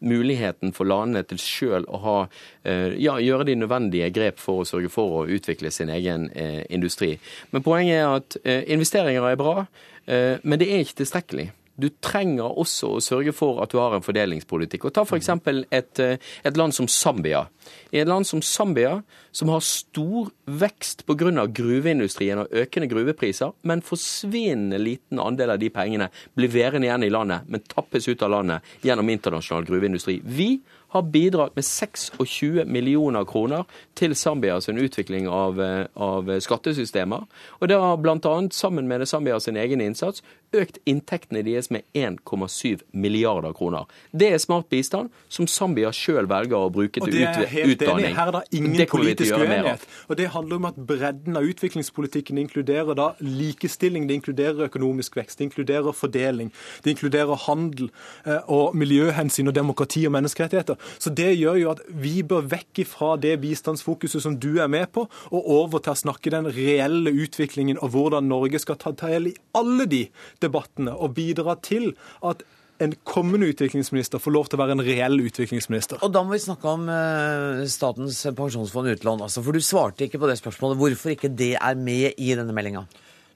muligheten for landene til sjøl å ha, eh, ja, gjøre de nødvendige grep for å sørge for å utvikle sin egen eh, industri. Men poenget er at eh, investeringer er bra, men det er ikke tilstrekkelig. Du trenger også å sørge for at du har en fordelingspolitikk. Og Ta f.eks. Et, eh, et land som Zambia. I et land som Zambia, som har stor vekst pga. gruveindustrien og økende gruvepriser, men forsvinnende liten andel av de pengene blir værende igjen i landet, men tappes ut av landet gjennom internasjonal gruveindustri. Vi har bidratt med 26 millioner kroner til Zambia sin utvikling av, eh, av skattesystemer. Og det har bl.a. sammen med Zambia sin egen innsats økt inntektene deres med 1,7 milliarder kroner. Det er smart bistand som Zambia sjøl velger å bruke til utdanning. enig. Her er det ingen Det politisk uenighet. Og det handler om at bredden av utviklingspolitikken inkluderer da likestilling, det inkluderer økonomisk vekst, det inkluderer fordeling, det inkluderer handel eh, og miljøhensyn og demokrati og menneskerettigheter. Så det gjør jo at vi bør vekk ifra det bistandsfokuset som du er med på, og over til å snakke den reelle utviklingen og hvordan Norge skal ta del i alle de debattene og bidra til at en kommende utviklingsminister får lov til å være en reell utviklingsminister. Og da må vi snakke om eh, Statens pensjonsfond utlån. Altså, for du svarte ikke på det spørsmålet hvorfor ikke det er med i denne meldinga.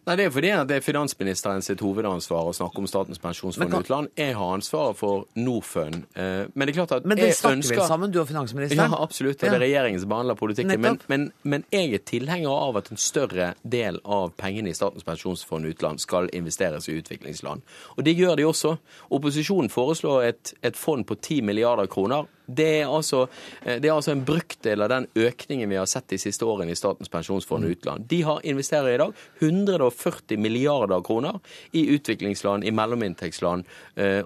Nei, Det er fordi det er finansministeren sitt hovedansvar å snakke om Statens pensjonsfond kan- utland. Jeg har ansvaret for Norfund. Eh, Men det er klart at Men dere jeg snakker ønsker vel sammen, du og finansministeren? Ja, absolutt. Det er regjeringen som behandler politikken. Men, men, men jeg er tilhenger av at en større del av pengene i Statens pensjonsfond utland skal investeres i utviklingsland. Og det gjør de også. Opposisjonen foreslår et, et fond på 10 milliarder kroner. Det er, altså, det er altså en brøkdel av den økningen vi har sett de siste årene i Statens pensjonsfond utland. De har investerer i dag 140 milliarder kroner i utviklingsland, i mellominntektsland,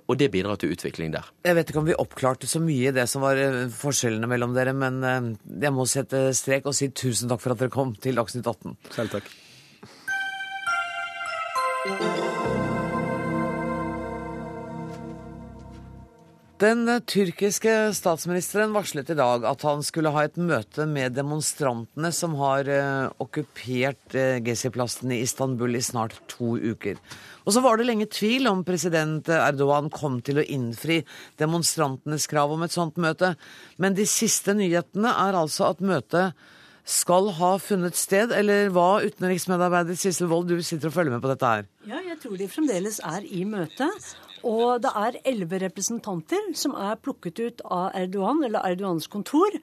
og det bidrar til utvikling der. Jeg vet ikke om vi oppklarte så mye i det som var forskjellene mellom dere, men jeg må sette strek og si tusen takk for at dere kom til Dagsnytt 18. Selv takk. Den tyrkiske statsministeren varslet i dag at han skulle ha et møte med demonstrantene som har uh, okkupert uh, Gezi-plassen i Istanbul i snart to uker. Og så var det lenge tvil om president Erdogan kom til å innfri demonstrantenes krav om et sånt møte. Men de siste nyhetene er altså at møtet skal ha funnet sted, eller hva, utenriksmedarbeider Sissel Wold, du sitter og følger med på dette her? Ja, jeg tror de fremdeles er i møte. Og det er elleve representanter som er plukket ut av Erdogan, eller Erdogans kontor,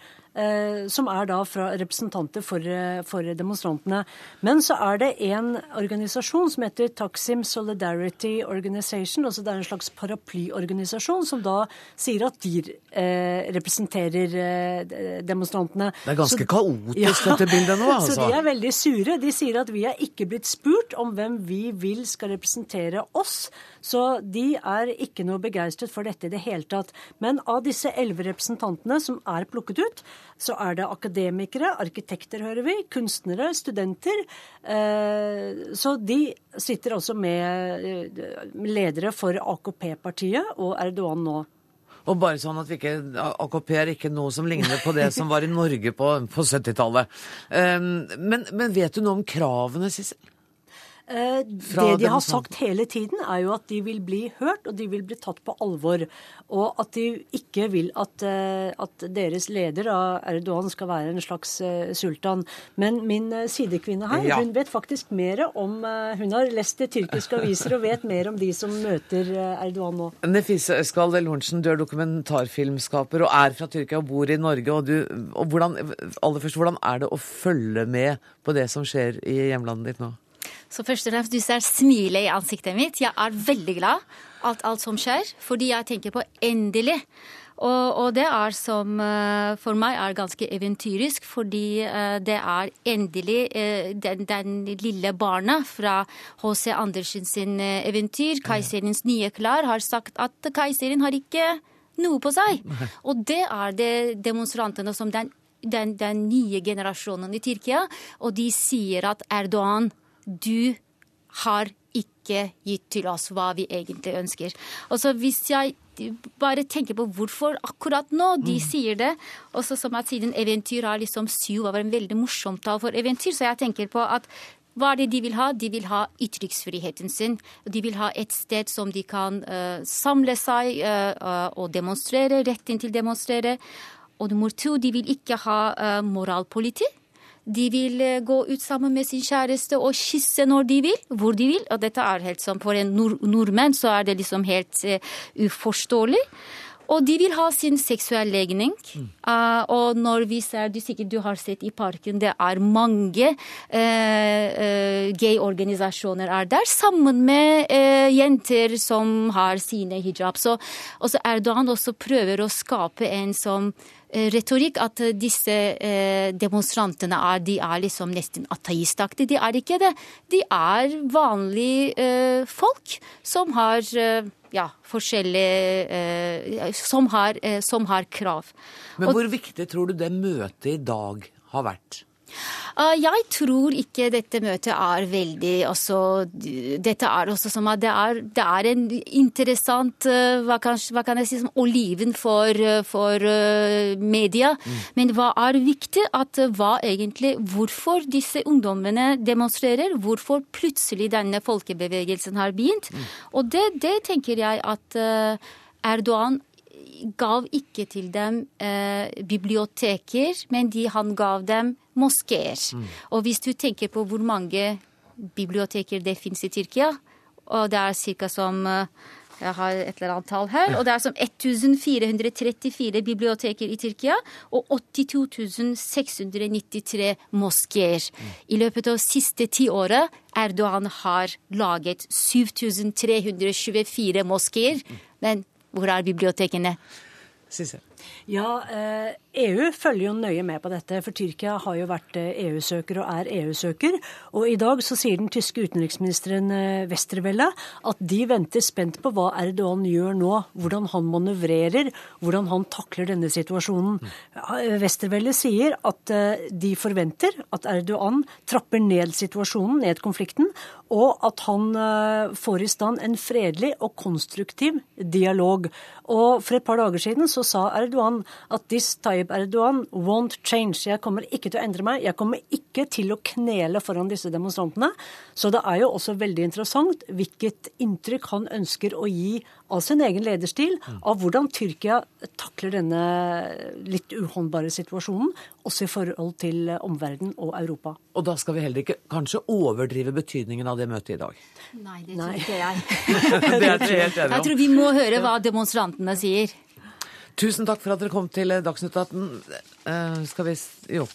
som er da fra representanter for, eh, for, demonstrantene. Men så er det en organisasjon som heter Taksim Solidarity Organization. altså Det er en slags paraplyorganisasjon som da sier at de eh, representerer eh, demonstrantene. Det er ganske så, kaotisk, ja, dette bildet nå, altså. Så de er veldig sure. De sier at vi er ikke blitt spurt om hvem vi vil skal representere oss. Så de er ikke noe begeistret for dette i det hele tatt. Men av disse elleve representantene som er plukket ut, så er det akademikere, arkitekter, hører vi, kunstnere, studenter. Eh, så de sitter også med eh, ledere for AKP-partiet og Erdogan nå. Og bare sånn at ikke, AKP er ikke noe som ligner på det som var i Norge på, på 70-tallet. Um, men, men, vet du noe om kravene, Sissel? Eh, det de har sagt hele tiden, er jo at de vil bli hørt, og de vil bli tatt på alvor. Og at de ikke vil at, eh, at deres leder, Erdogan, skal være en slags eh, sultan. Men min sidekvinne her, ja. hun vet faktisk mer om Hun har lest det tyrkiske aviser og vet mer om de som møter Erdogan nå. Nefise Øskal Lorentsen, du er dokumentarfilmskaper og er fra Tyrkia og bor i Norge. Og, du, og hvordan, aller først, hvordan er det å følge med på det som skjer i hjemlandet ditt nå? Så først og fremst, du ser smilet i ansiktet mitt. Jeg er veldig glad alt, alt som skjer, fordi jeg tenker på endelig. Og, og, det er som uh, for meg er ganske eventyrisk, fordi uh, det er endelig uh, den, den, lille barnet fra H.C. Andersen sin eventyr, 'Keiserens nye klær', har sagt at keiseren har ikke noe på seg. Og det er det demonstrantene som den, den, den nye generasjonen i Tyrkia, og de sier at Erdogan du har ikke gitt til oss hva vi egentlig ønsker. Og så hvis jeg bare tenker på hvorfor akkurat nå de mm. sier det, også som at siden eventyr har liksom syv var en veldig morsomt tall for eventyr, så jeg tenker på at hva er det de vil ha? De vil ha ytringsfriheten sin. De vil ha et sted som de kan uh, samle seg uh, og demonstrere, retten til å demonstrere. Og nummer to, de vil ikke ha uh, moralpoliti. De vil eh, gå ut sammen med sin kjæreste og kysse når de vil, hvor de vil. Og dette er helt sånn, For en nord nordmenn så er det liksom helt uh, uforståelig. Og de vil ha sin seksuell legning. Mm. Uh, og når vi ser, du sikkert du har sett i parken, det er mange uh, uh, gay-organisasjoner er der, sammen med jenter som har sine hijab. Så også Erdogan også prøver å skape en som retorikk at disse demonstrantene er, de er liksom nesten ateistaktige. De er ikke det. De er vanlige folk som har ja, forskjellige eh, som, har, eh, som, har, krav. Men hvor Og, viktig tror du det møtet i dag har vært? Uh, jeg tror ikke dette møtet er veldig altså, Dette er også som at det er, det er en interessant uh, hva, kan, hva, kan, jeg si som oliven for, uh, for media. Mm. Men hva er viktig? At hva egentlig Hvorfor disse ungdommene demonstrerer? Hvorfor plutselig denne folkebevegelsen har begynt? Mm. Og det, det, tenker jeg at Erdogan gav ikke til dem eh, biblioteker, men de, han gav dem moskeer. Mm. Og hvis du tenker på hvor mange biblioteker det finnes i Tyrkia, og det er ca. som eh, jeg har et eller annet tall her. Og det er som 1434 biblioteker i Tyrkia og 82 693 moskeer. Mm. I løpet av siste tiåret Erdogan har laget 7324 moskeer. Mm. Men hvor er bibliotekene? Ja, EU eh, e følger jo nøye med på dette, for Tyrkia har jo vært EU-søker eh, e og er EU-søker. Og i dag så sier den tyske utenriksministeren eh, Westerwelle at de venter spent på hva Erdogan gjør nå. Hvordan han manøvrerer, hvordan han takler denne situasjonen. Westerwelle sier at de forventer at Erdogan trapper ned situasjonen, ned konflikten, og at han får i stand en fredelig og konstruktiv dialog. Og for et par dager siden så sa Erdogan at this Tayyip Erdogan won't change. Jeg kommer ikke til å endre meg. Jeg kommer ikke til å knele foran disse demonstrantene. Så det er jo også veldig interessant hvilket inntrykk han ønsker å gi av sin egen lederstil, av hvordan Tyrkia takler denne litt uhåndbare situasjonen, også i forhold til omverdenen og Europa. Og da skal vi heller ikke kanskje overdrive betydningen av det møtet i dag? Nei, det tror ikke jeg. det er helt enig om. Jeg tror vi må høre hva demonstrantene sier. Tusen takk for at dere kom til Dagsnytt 18. Uh, skal vi Jo.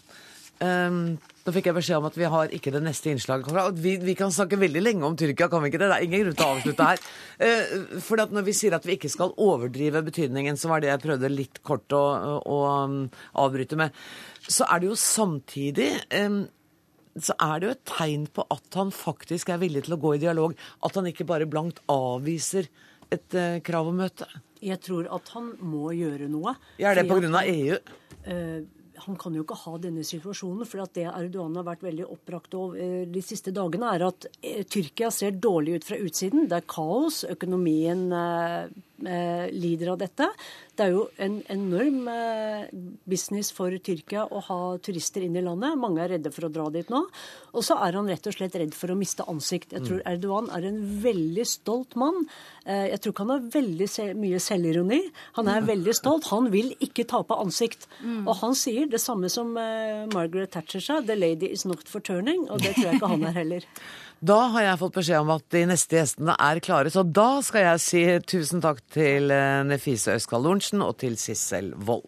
Um, da fikk jeg beskjed om at vi har ikke det neste innslaget. Vi, vi, kan snakke veldig lenge om Tyrkia, kan vi ikke det? Det er ingen grunn til å avslutte her. Uh, for når vi sier at vi ikke skal overdrive betydningen, så var det jeg prøvde litt kort å, å å avbryte med, så er det jo samtidig um, så er det jo et tegn på at han faktisk er villig til å gå i dialog. At han ikke bare blankt avviser et uh, krav om møte. Jeg tror at han må gjøre noe. Ja, Er det pga. EU? Uh, han kan jo ikke ha denne situasjonen. For det Erdogan har vært veldig oppbrakt over eh, de siste dagene, er at eh, Tyrkia ser dårlig ut fra utsiden. Det er kaos. Økonomien Eh, lider av dette. Det er jo en enorm eh, business for Tyrkia å ha turister inn i landet. Mange er redde for å dra dit nå. Og så er han rett og slett redd for å miste ansikt. Jeg tror mm. Erdogan er en veldig stolt mann. Eh, jeg tror ikke han har veldig mye selvironi. Han er veldig stolt. Han vil ikke tape ansikt. Mm. Og han sier det samme som Margaret Thatcher sa, 'the lady is not for turning'. Og det tror jeg ikke han er heller. Da har jeg fått beskjed om at de neste gjestene er klare, så da skal jeg si tusen takk til eh, Nefise Øskal Lorentzen og til Sissel Wold.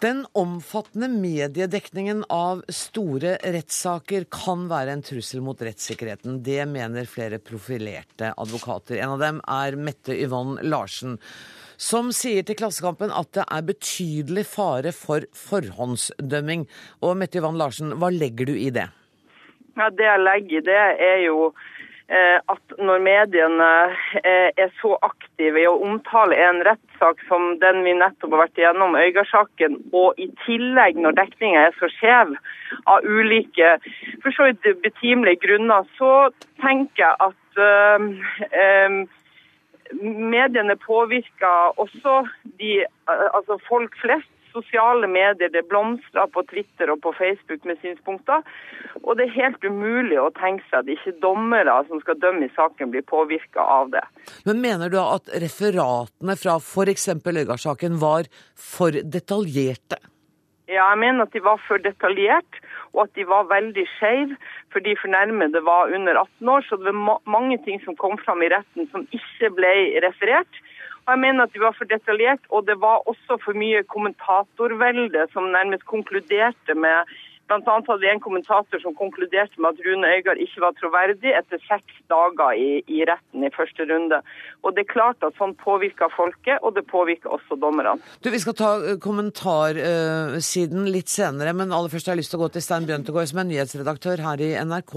Den omfattende mediedekningen av store rettssaker kan være en trussel mot rettssikkerheten. Det mener flere profilerte advokater. En av dem er Mette Yvonne Larsen som sier til Klassekampen at det er betydelig fare for forhåndsdømming. Og Mette Yvonne Larsen, hva legger du i det? Ja, Det jeg legger i det, er jo eh, at når mediene eh, er så aktive i å omtale en rettssak som den vi nettopp har vært igjennom, Øygardssaken, og i tillegg når dekninga er så skjev av ulike for så vidt betimelige grunner, så tenker jeg at uh, mediene påvirker også de, altså folk flest. Sosiale medier det blomstrer på Twitter og på Facebook med synspunkter. Og det er helt umulig å tenke seg at ikke dommere som skal dømme i saken, blir påvirka av det. Men mener du at referatene fra f.eks. Øygard-saken var for detaljerte? Ja, jeg mener at de var for detaljert, og at de var veldig skeive fordi fornærmede var under 18 år. Så det var mange ting som kom fram i retten som ikke ble referert. Og jeg mener at de var for detaljert, og det var også for mye kommentatorvelde som nærmest konkluderte med Blant annet hadde vi en kommentator som konkluderte med at Rune Øygard ikke var troverdig etter seks dager i, i, retten i første runde. Og Det er klart at sånn påvirker folket, og det påvirker også dommerne. Du, Vi skal ta eh, kommentarsiden litt senere, men aller først har jeg lyst til å gå til Stein Bjøntegård, som er nyhetsredaktør her i NRK.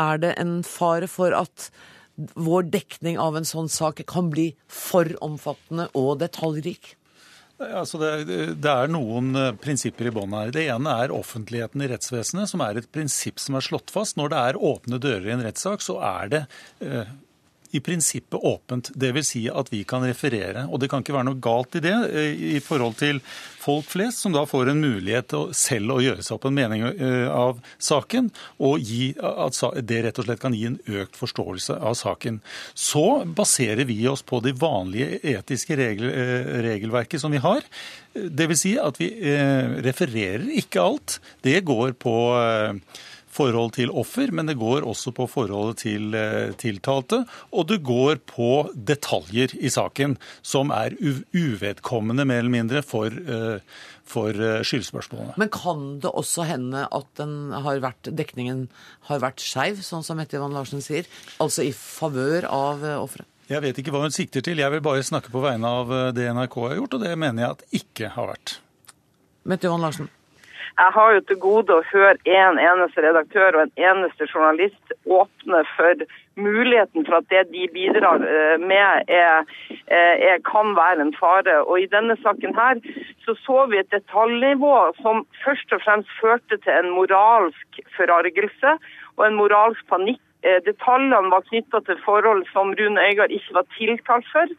Er det en fare for at vår dekning av en sånn sak kan bli for omfattende og detaljrik? Altså det, det, er noen eh, prinsipper i bånn her. Det ene er offentligheten i rettsvesenet, som er et prinsipp som er slått fast. Når det er åpne dører i en rettssak, så er det eh, i prinsippet åpent. Dvs. Si at vi kan referere. Og det kan ikke være noe galt i det eh, i forhold til folk flest, som da får en mulighet til selv å gjøre seg opp en mening eh, av saken, og gi, at det rett og slett kan gi en økt forståelse av saken. Så baserer vi oss på det vanlige etiske regel, eh, regelverket som vi har. Dvs. Si at vi refererer ikke alt. Det går på forhold til offer, men det går også på forholdet til tiltalte. Og det går på detaljer i saken som er uvedkommende, mer eller mindre, for, for skyldspørsmålene. Men kan det også hende at har vært, dekningen har vært skeiv, sånn som Mette Ivan Larsen sier? Altså i favør av offeret? Jeg vet ikke hva hun sikter til. Jeg vil bare snakke på vegne av det NRK har gjort, og det mener jeg at ikke har vært. Mette Johan Larsen. Jeg har jo til gode å høre en eneste redaktør og en eneste journalist åpne for muligheten for at det de bidrar eh, med, er, eh, er, kan være en fare. Og I denne saken her så så vi et detaljnivå som først og fremst førte til en moralsk forargelse og en moralsk panikk. Eh, detaljene var knytta til forhold som Rune Øygard ikke var tiltalt for.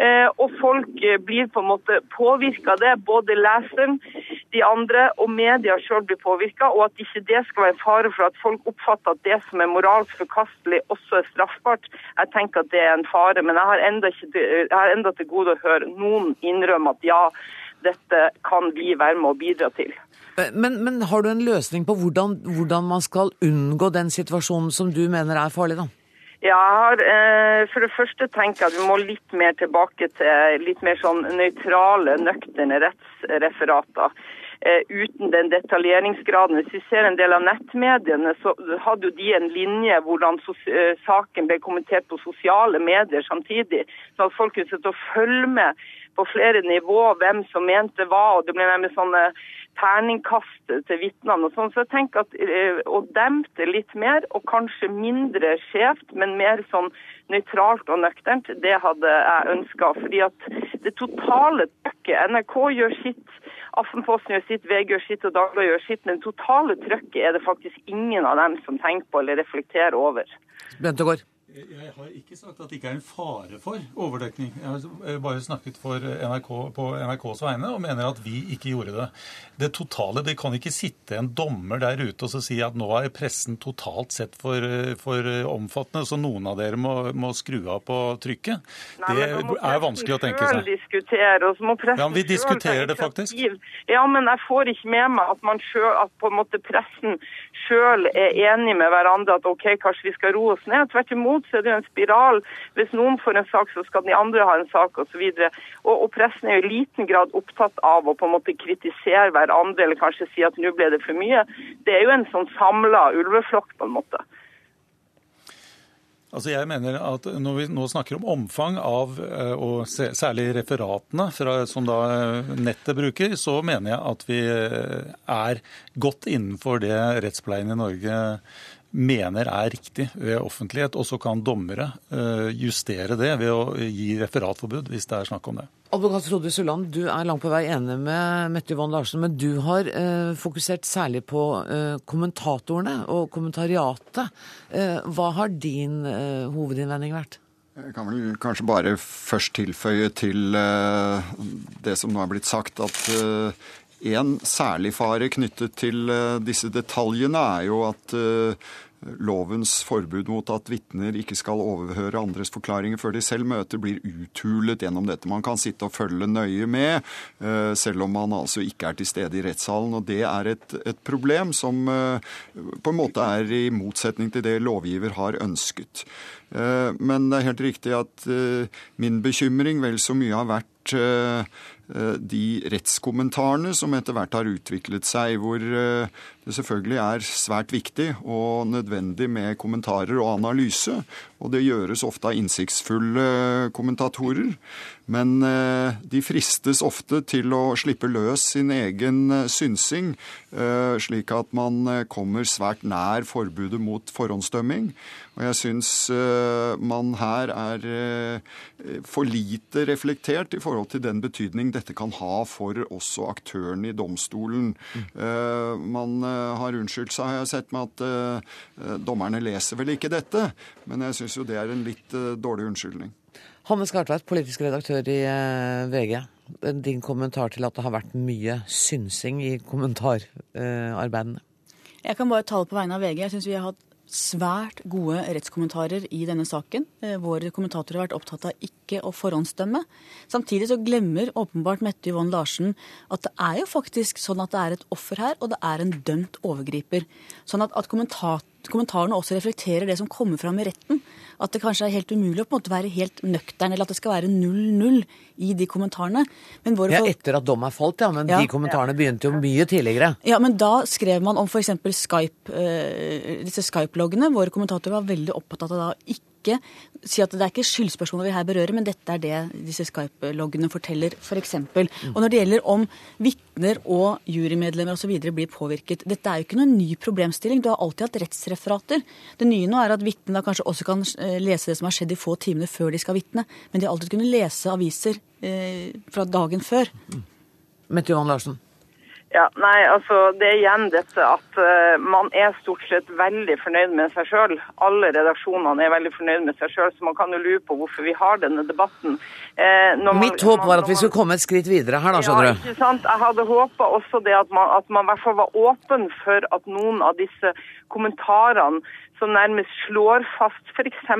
Eh, og folk eh, blir på en måte påvirka av det. Både leseren, de andre og media sjøl blir påvirka. Og at ikke det skal være en fare for at folk oppfatter at det som er moralsk forkastelig, også er straffbart. Jeg tenker at det er en fare. Men jeg har enda, ikke, jeg har enda til gode å høre noen innrømme at ja, dette kan vi være med å bidra til. Men, men har du en løsning på hvordan, hvordan man skal unngå den situasjonen som du mener er farlig, da? Ja, jeg har eh, for det første tenker jeg at vi må litt mer tilbake til litt mer sånn nøytrale, nøkterne rettsreferater. Eh, uten den detaljeringsgraden. Hvis vi ser en del av nettmediene, så hadde jo de en linje hvordan eh, saken ble kommentert på sosiale medier samtidig. Så at folk kunne sitte og følge med på flere nivåer hvem som mente hva. og Det ble nærmest sånne terningkast til vitnene. og sånn. Så jeg tenker at eh, Å dempe litt mer, og kanskje mindre skjevt, men mer sånn nøytralt og nøkternt, det hadde jeg ønska. Fordi at det totale trøkket NRK gjør sitt, Aftenposten gjør sitt, VG gjør sitt og Dagbladet gjør sitt, men det totale trøkket er det faktisk ingen av dem som tenker på eller reflekterer over. Bentegård. Jeg har ikke sagt at det ikke er en fare for overdekning. Jeg har bare snakket for NRK, på NRKs vegne og mener at vi ikke gjorde det. Det totale, Det kan ikke sitte en dommer der ute og si at nå er pressen totalt sett for, for omfattende, så noen av dere må, må skru av på trykket. Nei, det er vanskelig å tenke seg. Diskutere, og så må ja, Vi diskuterer det faktisk. Ja, men jeg får ikke med meg at, man selv, at på en måte pressen sjøl er enig med hverandre at OK, kanskje vi skal roe oss ned. Tvert imot imot så er det jo en spiral. Hvis noen får en sak, så skal de andre ha en sak osv. Og, og, og pressen er jo i liten grad opptatt av å på en måte kritisere hverandre eller kanskje si at nå ble det for mye. Det er jo en sånn samla ulveflokk på en måte. Altså jeg mener at Når vi nå snakker om omfang av, eh, og særlig referatene fra, som da eh, nettet bruker, så mener jeg at vi eh, er godt innenfor det rettspleien i Norge mener er riktig ved offentlighet. Og så kan dommere eh, justere det ved å gi referatforbud, hvis det er snakk om det. Advokat Frode Sulland, du er langt på vei enig med Mette Yvonne Larsen, men du har eh, fokusert særlig på eh, kommentatorene og kommentariatet. Eh, hva har din eh, hovedinnvending vært? Jeg kan vel kanskje bare først tilføye til eh, det som nå er blitt sagt, at en særlig fare knyttet til eh, disse detaljene er jo at eh, lovens forbud mot at vitner ikke skal overhøre andres forklaringer før de selv møter, blir uthulet gjennom dette. Man kan sitte og følge nøye med, eh, selv om man altså ikke er til stede i rettssalen. Og det er et, et problem som på en måte er i motsetning til det lovgiver har ønsket. Men det er helt riktig at min bekymring vel så mye har vært de rettskommentarene som etter hvert har utviklet seg, hvor eh, det selvfølgelig er svært viktig og nødvendig med kommentarer og analyse. Og det gjøres ofte av innsiktsfulle kommentatorer. Men eh, de fristes ofte til å slippe løs sin egen synsing, slik at man kommer svært nær forbudet mot forhåndsdømming. Og jeg syns man her er for lite reflektert i forhold til den betydning dette kan ha for også aktørene i domstolen. Mm. Man eh, har unnskyldt seg, har jeg sett med at uh, dommerne leser vel ikke dette. Men jeg syns jo det er en litt uh, dårlig unnskyldning. Hanne Skartveit, politisk redaktør i VG. Din kommentar til at det har vært mye synsing i kommentararbeidene? Jeg kan bare tale på vegne av VG. Jeg syns vi har hatt svært gode rettskommentarer i denne saken. Eh, våre kommentatorer har vært opptatt av ikke å forhåndsdømme. Samtidig så glemmer åpenbart Mette Yvonne Larsen at det er jo faktisk sånn at det er et offer her, og det er en dømt overgriper. Sånn at, at kommentarene også reflekterer det som kommer fram i retten at det kanskje er helt umulig å på en måte være helt nøktern, eller at det skal være 0-0 i de kommentarene. ja, etter at dom er falt, ja. Men ja. de kommentarene begynte jo mye tidligere. Ja, men da skrev man om f.eks. Skype, uh, disse Skype-loggene. Våre kommentatorer var veldig opptatt av da ikke ikke si at det er ikke skyldspørsmålet vi her berører, men dette er det disse Skype-loggene forteller, f.eks. For eksempel. og når det gjelder om vitner og jurymedlemmer osv. blir påvirket Dette er jo ikke noen ny problemstilling. Du har alltid hatt rettsreferater. Det nye nå er at vitnene kanskje også kan eh, lese det som har skjedd de få timene før de skal vitne. Men de har alltid kunnet lese aviser eh, fra dagen før. Mette Johan Larsen. Ja, nei, altså Det er igjen dette at uh, man er stort sett veldig fornøyd med seg sjøl. Alle redaksjonene er veldig fornøyd med seg sjøl, så man kan jo lure på hvorfor vi har denne debatten. Eh, man, Mitt håp var at vi skulle komme et skritt videre her, da, skjønner ja, du. Ikke sant? Jeg hadde håpa også det at man, at man i hvert fall var åpen for at noen av disse kommentarene som nærmest slår fast f.eks.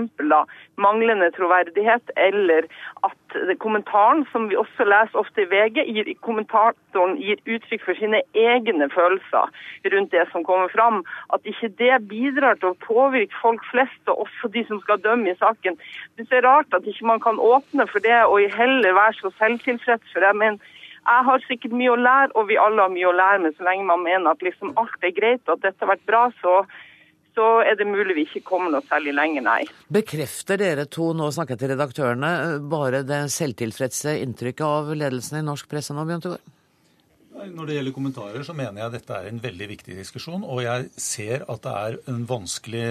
manglende troverdighet, eller at kommentaren, som vi også leser ofte i VG, gir, kommentatoren gir uttrykk for sine egne følelser rundt det som kommer fram. At ikke det bidrar til å påvirke folk flest, og også de som skal dømme i saken. Det er rart at ikke man kan åpne for det og heller være så selvtilfreds. for det, men jeg har sikkert mye å lære, og vi alle har mye å lære, men så lenge man mener at liksom alt er greit og at dette har vært bra, så så er det mulig vi ikke kommer noe særlig lenger, nei. Bekrefter dere to, nå snakker jeg til redaktørene, bare det selvtilfredse inntrykket av ledelsen i norsk presse nå, Bjørn Tore? Når det gjelder kommentarer, så mener jeg at dette er en veldig viktig diskusjon. Og jeg ser at det er en vanskelig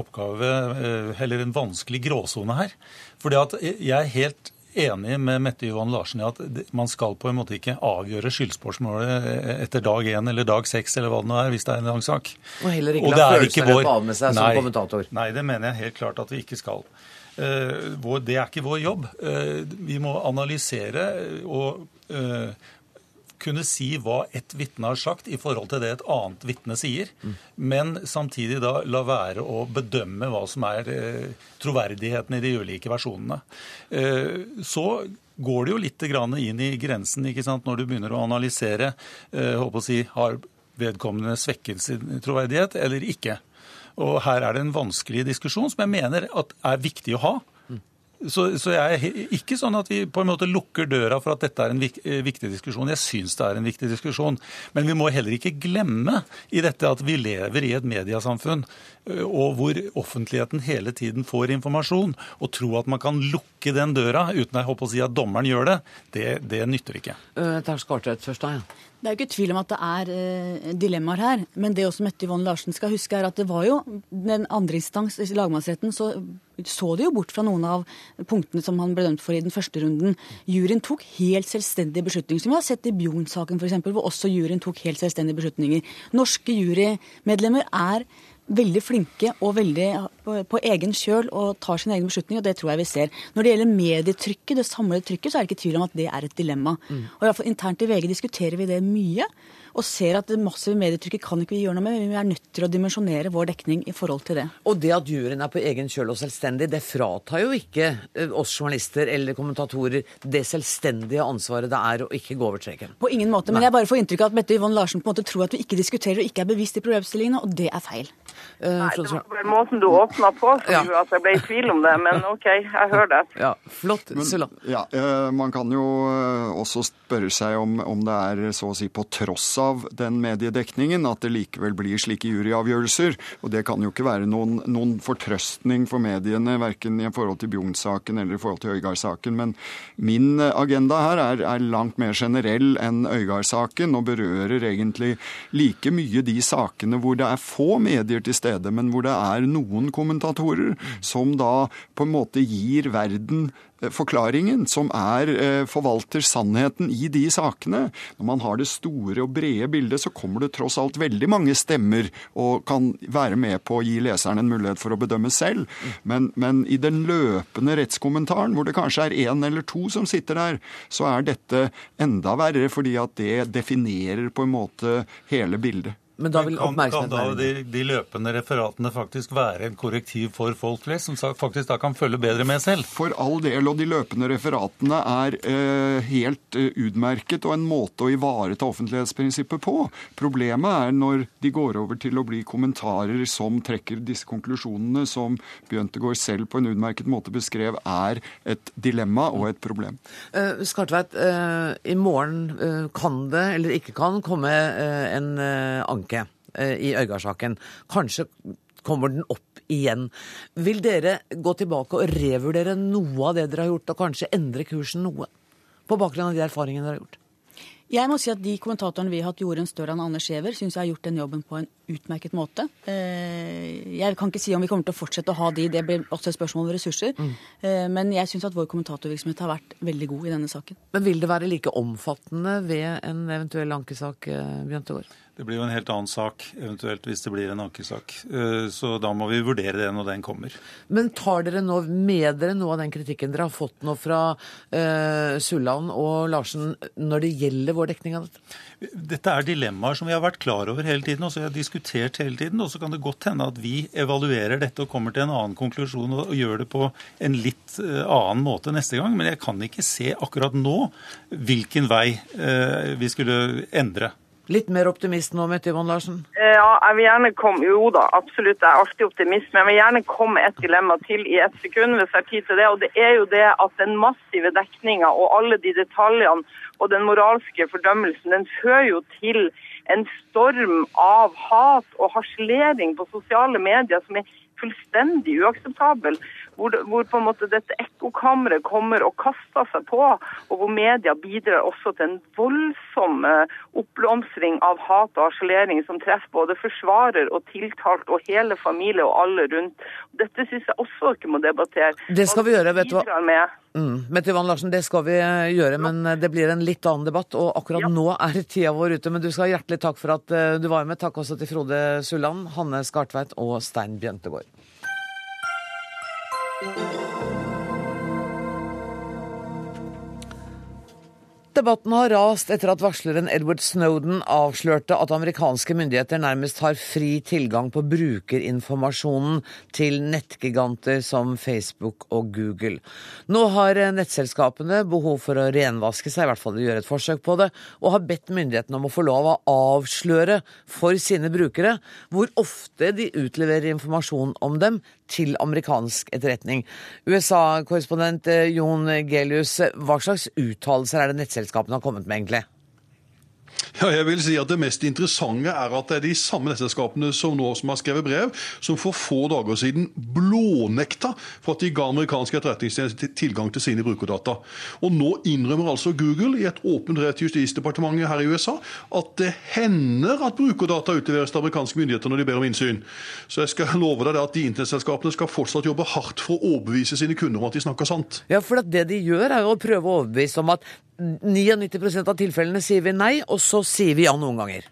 oppgave, eh, eller en vanskelig gråsone her. Fordi at jeg er helt enig med Mette Johan Larsen i at man skal på en måte ikke avgjøre skyldspørsmålet etter dag én eller dag seks eller hva det nå er, hvis det er en lang sak. Og heller ikke la følelsene vår... av med seg nei, som kommentator. Nei, det mener jeg helt klart at vi ikke skal. Eh, det er ikke vår jobb. Eh, vi må analysere og eh, kunne si hva ett vitne har sagt i forhold til det et annet vitne sier, men samtidig da la være å bedømme hva som er eh, troverdigheten i de ulike versjonene. Eh, så går det jo litt inn i grensen når du begynner å analysere eh, håper å si, har vedkommende svekket sin troverdighet eller ikke. Og Her er det en vanskelig diskusjon som jeg mener er viktig å ha. Så, så, jeg er ikke sånn at vi på en måte lukker døra for at dette er en eh, viktig diskusjon. Jeg syns det er en viktig diskusjon. Men vi må heller ikke glemme i dette at vi lever i et mediasamfunn eh, og hvor offentligheten hele tiden får informasjon. Og tro at man kan lukke den døra uten jeg håper å si at dommeren gjør det, det, det nytter ikke. Uh. Det er jo ikke tvil om at det er eh, dilemmaer her. Men det også Mette Yvonne Larsen skal huske, er at det var jo den andre instans, lagmannsretten, så så de jo bort fra noen av punktene som han ble dømt for i den første runden. Juryen tok helt selvstendige beslutninger, som vi har sett i Bjorn-saken f.eks., hvor også juryen tok helt selvstendige beslutninger. Norske jurymedlemmer er veldig flinke og veldig på egen kjøl og tar sin egen beslutning, og det tror jeg vi ser. Når det gjelder medietrykket, det samlede trykket, så er det ikke tvil om at det er et dilemma. Mm. Og i hvert fall Internt i VG diskuterer vi det mye og ser at det massive medietrykket kan ikke vi gjøre noe med. men Vi er nødt til å dimensjonere vår dekning i forhold til det. Og det at juryen er på egen kjøl og selvstendig, det fratar jo ikke eh, oss journalister eller kommentatorer det selvstendige ansvaret det er å ikke gå over streken. På ingen måte. Men Nei. jeg bare får inntrykk av at Mette Yvonne Larsen på en måte tror at vi ikke diskuterer og ikke er bevisst i problemstillingene, og det er feil. Uh, Nei, det var måten du åpna på som ja. gjorde at jeg ble i tvil om det, men OK, jeg hører det. Ja, flott. Men, ja, man kan jo også spørre seg om, om det er så å si på tross av den mediedekningen at det likevel blir slike juryavgjørelser. Og det kan jo ikke være noen, noen fortrøstning for mediene, verken i forhold til Bjugn-saken eller i forhold til Øygard-saken. Men min agenda her er, er langt mer generell enn Øygard-saken, og berører egentlig like mye de sakene hvor det er få medier til stede, men hvor det er noen kommentatorer som da på en måte gir verden Eh, forklaringen, som er eh, forvalter sannheten i de sakene. Når man har det store og brede bildet, så kommer det tross alt veldig mange stemmer og kan være med på å gi leseren en mulighet for å bedømme selv. Men, men i den løpende rettskommentaren, hvor det kanskje er én eller to som sitter der, så er dette enda verre, fordi at det definerer på en måte hele bildet. Men da vil kan, kan oppmerksomheten da være de, de løpende referatene faktisk være en korrektiv for folk flest, som faktisk da kan følge bedre med selv? For all del, og de løpende referatene er eh, helt eh, utmerket og en måte å ivareta offentlighetsprinsippet på. Problemet er når de går over til å bli kommentarer som trekker disse konklusjonene, som Bjøntegård selv på en utmerket måte beskrev er et dilemma og et problem. Uh, Skartveit, eh, i morgen eh, kan det, eller ikke kan, komme eh, en eh, anke eh, i Øygardssaken. Kanskje kommer den opp igjen. Vil dere gå tilbake og revurdere noe av det dere har gjort, og kanskje endre kursen noe? På bakgrunn av de erfaringene dere har gjort? Jeg må si at De kommentatorene vi har hatt, Jorunn Støran og Anders Giæver, syns jeg har gjort den jobben på en utmerket måte. Eh, Jeg kan ikke si om vi kommer til å fortsette å ha de, det blir også et spørsmål om ressurser. Mm. Men jeg syns at vår kommentatorvirksomhet har vært veldig god i denne saken. Men vil det være like omfattende ved en eventuell ankesak, Bjørn Bjørntegård? Det blir jo en helt annen sak, eventuelt hvis det blir en ankesak. Eh, Så da må vi vurdere det når den kommer. Men tar dere nå med dere noe av den kritikken dere har fått nå fra uh, Sulland og Larsen når det gjelder vår dekning av dette? Dette er dilemmaer som vi har vært klar over hele tiden, og som vi har diskutert hele tiden. Og så kan det godt hende at vi evaluerer dette og kommer til en annen konklusjon og gjør det på en litt eh, annen måte neste gang. Men jeg kan ikke se akkurat nå hvilken vei uh, vi skulle endre. Litt mer optimist nå, Mette Yvonne Larsen? Ja, jeg vil gjerne komme Jo da, absolutt. Jeg er alltid optimist. Men jeg vil gjerne komme med et dilemma til i ett sekund, hvis jeg har tid til det. Og det er jo det at den massive dekninga og alle de detaljene og den moralske fordømmelsen, den fører jo til en storm av hat og harselering på sosiale medier som er fullstendig uakseptabel. Hvor, hvor på en måte dette ekkokammeret kommer og kaster seg på, og hvor media bidrar også til en voldsom eh, oppblomstring av hat og harselering som treffer både forsvarer og tiltalt og hele familie og alle rundt. Dette syns jeg også dere må debattere. Det skal vi gjøre, vet du hva. Med Mm. Mette Ivan Larsen, det skal vi eh, gjøre, men eh, det blir en litt annen debatt. Og akkurat nå er tida vår ute, men du skal ha hjertelig takk for at du var med. Takk også til Frode Sulland, Hanne Skartveit og Stein Bjøntegård. Thank you. Debatten har rast etter at varsleren Edward Snowden avslørte at amerikanske myndigheter nærmest har fri tilgang på brukerinformasjonen til nettgiganter som Facebook og Google. Nå har nettselskapene behov for å renvaske seg, i hvert fall gjøre et forsøk på det, og har bedt myndighetene om å få lov å avsløre for sine brukere hvor ofte de utleverer informasjon om dem til amerikansk etterretning. USA-korrespondent eh, Jon Gelius, hva slags uttalelser er det nettselskapene har kommet med, egentlig? Ja, jeg vil si at Det mest interessante er at det er de samme nettselskapene som nå som har skrevet brev, som for få dager siden blånekta for at de ga amerikanske etterretningstjenester tilgang til sine brukerdata. Og Nå innrømmer altså Google i et åpent brev til Justisdepartementet her i USA at det hender at brukerdata utleveres til amerikanske myndigheter når de ber om innsyn. Så jeg skal love deg at de internettselskapene skal fortsatt jobbe hardt for å overbevise sine kunder om at de snakker sant. Ja, for det de gjør er jo å prøve å overbevise om at 99 av tilfellene sier vi nei, og så sier vi ja noen ganger.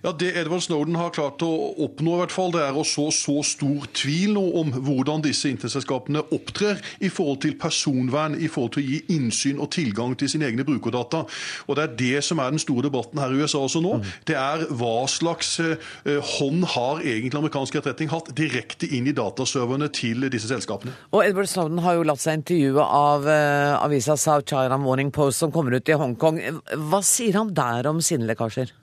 Ja, Det Edward Snowden har klart å oppnå, i hvert fall, det er å så så stor tvil nå om hvordan disse internettselskapene opptrer i forhold til personvern, i forhold til å gi innsyn og tilgang til sine egne brukerdata. Og Det er det som er den store debatten her i USA også nå. Det er hva slags eh, hånd har egentlig amerikansk etterretning hatt direkte inn i dataserverne til disse selskapene. Og Edward Snowden har jo latt seg intervjue av uh, avisa South China Morning Post som kommer ut i Hongkong. Hva sier han der om sine lekkasjer?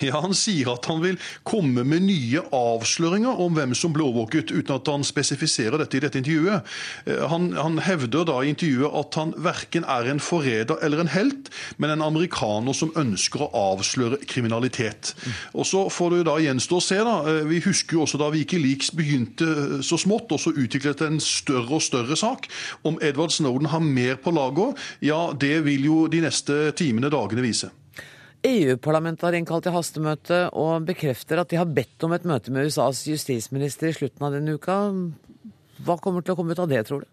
Ja, Han sier at han vil komme med nye avsløringer om hvem som ble overvåket, uten at han spesifiserer dette i dette intervjuet. Eh, Han, han hevder da i intervjuet at han verken er en forræder eller en helt, men en amerikaner som ønsker å avsløre kriminalitet. Og Så får det da gjenstå å se. da. Eh, Vi husker jo også da Wikileaks begynte eh, så smått, og så utviklet en større og større sak. Om Edward Snowden har mer på lager, ja, det vil jo de neste timene, dagene vise. EU-parlamentet har innkalt til hastemøte og bekrefter at de har bedt om et møte med USAs justisminister i slutten av denne uka. Hva kommer til å komme ut av det, tror du?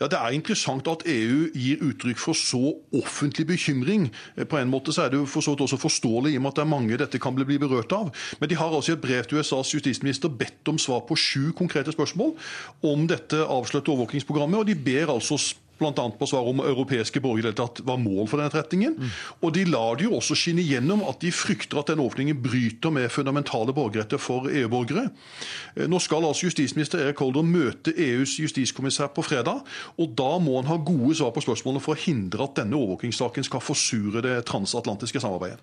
Ja, Det er interessant at EU gir uttrykk for så offentlig bekymring. Eh, På en måte så er det jo for så vidt også forståelig, i og med at det er mange dette kan bli berørt av. Men de har altså i et brev til USAs justisminister bedt om svar på sju konkrete spørsmål om dette avslørte overvåkingsprogrammet, og de ber altså bl.a. på svar om europeiske borgere tatt var mål for den retningen. Mm. Og de lar det jo også skinne gjennom at de frykter at den åpningen bryter med fundamentale borgerretter for EU-borgere. Eh, nå skal altså justisminister Erik Holder møte EUs justiskommissær på fredag, og da må han ha gode svar på spørsmålene for å hindre at denne overvåkingssaken skal forsure det transatlantiske samarbeidet.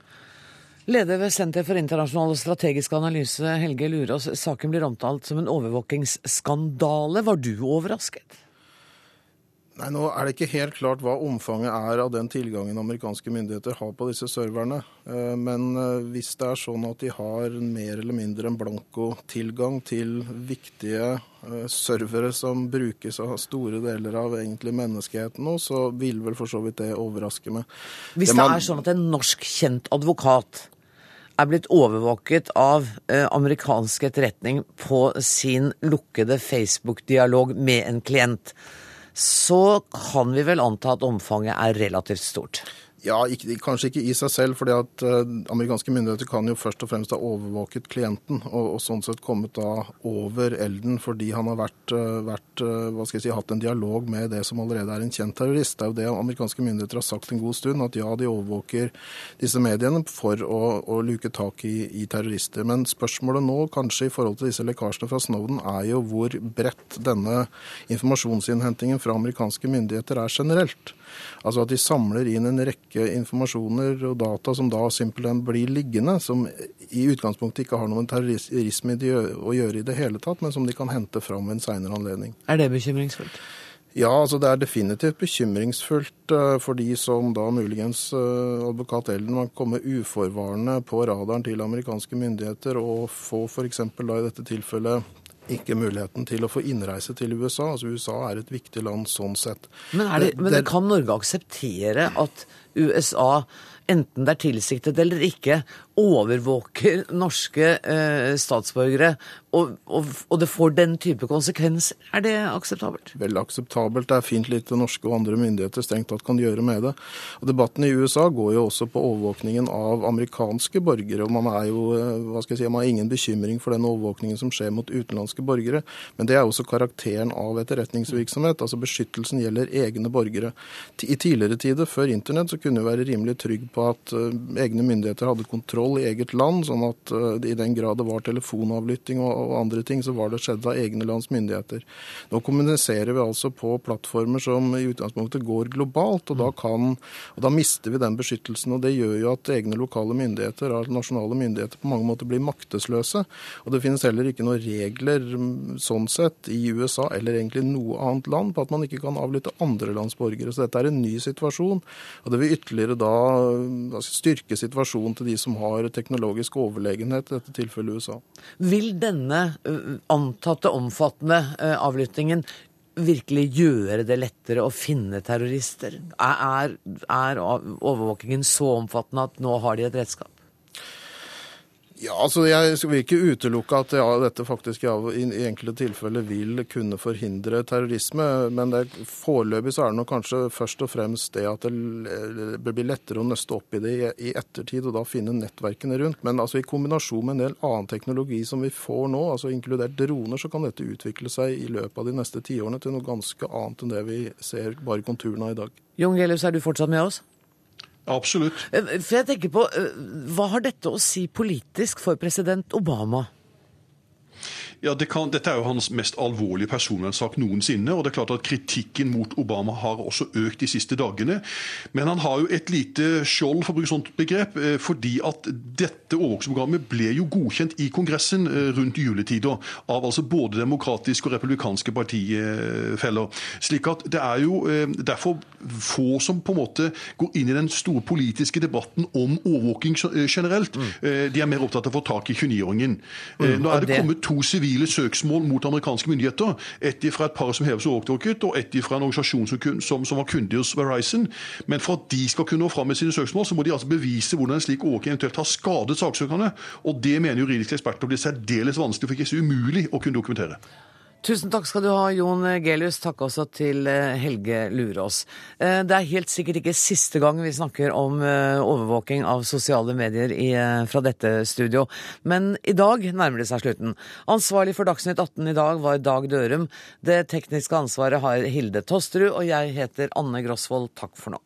Leder ved Senter for internasjonal og strategisk analyse, Helge Lurås. Saken blir omtalt som en overvåkingsskandale. Var du overrasket? Nei, Nå er det ikke helt klart hva omfanget er av den tilgangen amerikanske myndigheter har på disse serverne. Eh, men eh, hvis det er sånn at de har mer eller mindre en blanko-tilgang til viktige eh, servere som brukes av store deler av egentlig menneskeheten nå, så vil vel for så vidt det overraske meg. Hvis det, man... det er sånn at en norsk kjent advokat er blitt overvåket av amerikansk etterretning på sin lukkede Facebook-dialog med en klient, så kan vi vel anta at omfanget er relativt stort? Ja, ikke, kanskje ikke i seg selv, fordi at uh, amerikanske myndigheter kan jo først og fremst ha overvåket klienten, og, og sånn sett kommet da over elden fordi han har vært, uh, vært uh, hva skal jeg si, hatt en dialog med det som allerede er en kjent terrorist. Det er jo det amerikanske myndigheter har sagt en god stund, at ja, de overvåker disse mediene for å, å luke tak i, i, terrorister. Men spørsmålet nå, kanskje i forhold til disse lekkasjene fra Snowden, er jo hvor bredt denne informasjonsinnhentingen fra amerikanske myndigheter er generelt. Altså at de samler inn en rekke informasjoner og data som da simpelthen blir liggende, som i utgangspunktet ikke har noe med terrorisme å gjøre i det hele tatt, men som de kan hente fram ved en seinere anledning. Er det bekymringsfullt? Ja, altså det er definitivt bekymringsfullt uh, for de som da muligens uh, advokat Elden må komme uforvarende på radaren til amerikanske myndigheter og få f.eks. da i dette tilfellet ikke muligheten til å få innreise til USA. Altså USA er et viktig land sånn sett. Men, det, men det, kan Norge akseptere at USA, enten det er tilsiktet eller ikke, overvåker norske eh, statsborgere, og, og, og, det får den type konsekvenser. Er det akseptabelt? Vel akseptabelt. Det er fint lite norske og andre myndigheter strengt tatt kan gjøre med det. Og Debatten i USA går jo også på overvåkningen av amerikanske borgere. og Man er jo, eh, hva skal jeg si, man har ingen bekymring for den overvåkningen som skjer mot utenlandske borgere. Men det er også karakteren av etterretningsvirksomhet. altså Beskyttelsen gjelder egne borgere. I tidligere tider, før internett, så kunne være rimelig trygg på at uh, egne myndigheter hadde kontroll i eget land, sånn at uh, i den grad det var telefonavlytting og, andre ting, så var det skjedd av egne lands myndigheter. Nå kommuniserer vi altså på plattformer som i utgangspunktet går globalt, og da, mm. kan, og da mister vi den beskyttelsen. og Det gjør jo at egne lokale myndigheter, og nasjonale myndigheter, på mange måter blir maktesløse. Og det finnes heller ikke noen regler mm, sånn sett i USA eller egentlig noe annet land på at man ikke kan avlytte andre lands borgere. Så dette er en ny situasjon, og det vil ytterligere da styrke situasjonen til de som har teknologisk overlegenhet, i dette tilfellet USA. Vil denne antatte omfattende avlyttingen virkelig gjøre det lettere å finne terrorister? Er, er overvåkingen så omfattende at nå har de et redskap? Ja, altså Jeg vil ikke utelukke at ja, dette faktisk ja, i, enkelte tilfeller vil kunne forhindre terrorisme. Men det, foreløpig så er det nok kanskje først og fremst det at det blir lettere å nøste opp i det i, i ettertid, og da finne nettverkene rundt. Men altså i kombinasjon med en del annen teknologi som vi får nå, altså inkludert droner, så kan dette utvikle seg i løpet av de neste tiårene til noe ganske annet enn det vi ser bare konturene av i dag. Jon Gelius, er du fortsatt med oss? Absolutt. Eh, for jeg tenker på, eh, Hva har dette å si politisk for president Obama? Ja, det kan, Dette er jo hans mest alvorlige personvernsak noensinne. og det er klart at Kritikken mot Obama har også økt de siste dagene. Men han har jo et lite skjold, for å bruke sånt begrep, eh, fordi at dette overvåkingsprogrammet ble jo godkjent i Kongressen eh, rundt juletider av altså både demokratiske og republikanske partifeller. Slik at det er jo eh, derfor få som på en måte går inn i den store politiske debatten om overvåking generelt. Mm. De er mer opptatt av å få tak i 29-åringen. Mm, Nå er det kommet to sivile sivile søksmål mot amerikanske myndigheter. Ett fra et par som heves overvåket, og ett fra en organisasjon som, som, som var kunde hos Verizon. Men for at de skal kunne nå fram med sine søksmål, så må de altså bevise hvordan en slik overvåking eventuelt har skadet saksøkerne. Og det mener juridiske eksperter blir særdeles vanskelig, for ikke så umulig å kunne dokumentere. Tusen takk skal du ha, Jon Gelius. Takk også til eh, Helge Lurås. Eh, det er helt sikkert ikke siste gang vi snakker om eh, overvåking av sosiale medier i, fra dette studio, men i dag nærmer det seg slutten. Ansvarlig for Dagsnytt 18 i dag var Dag Dørum. Det tekniske ansvaret har Hilde Tosterud, og jeg heter Anne Grosvold. Takk for nå.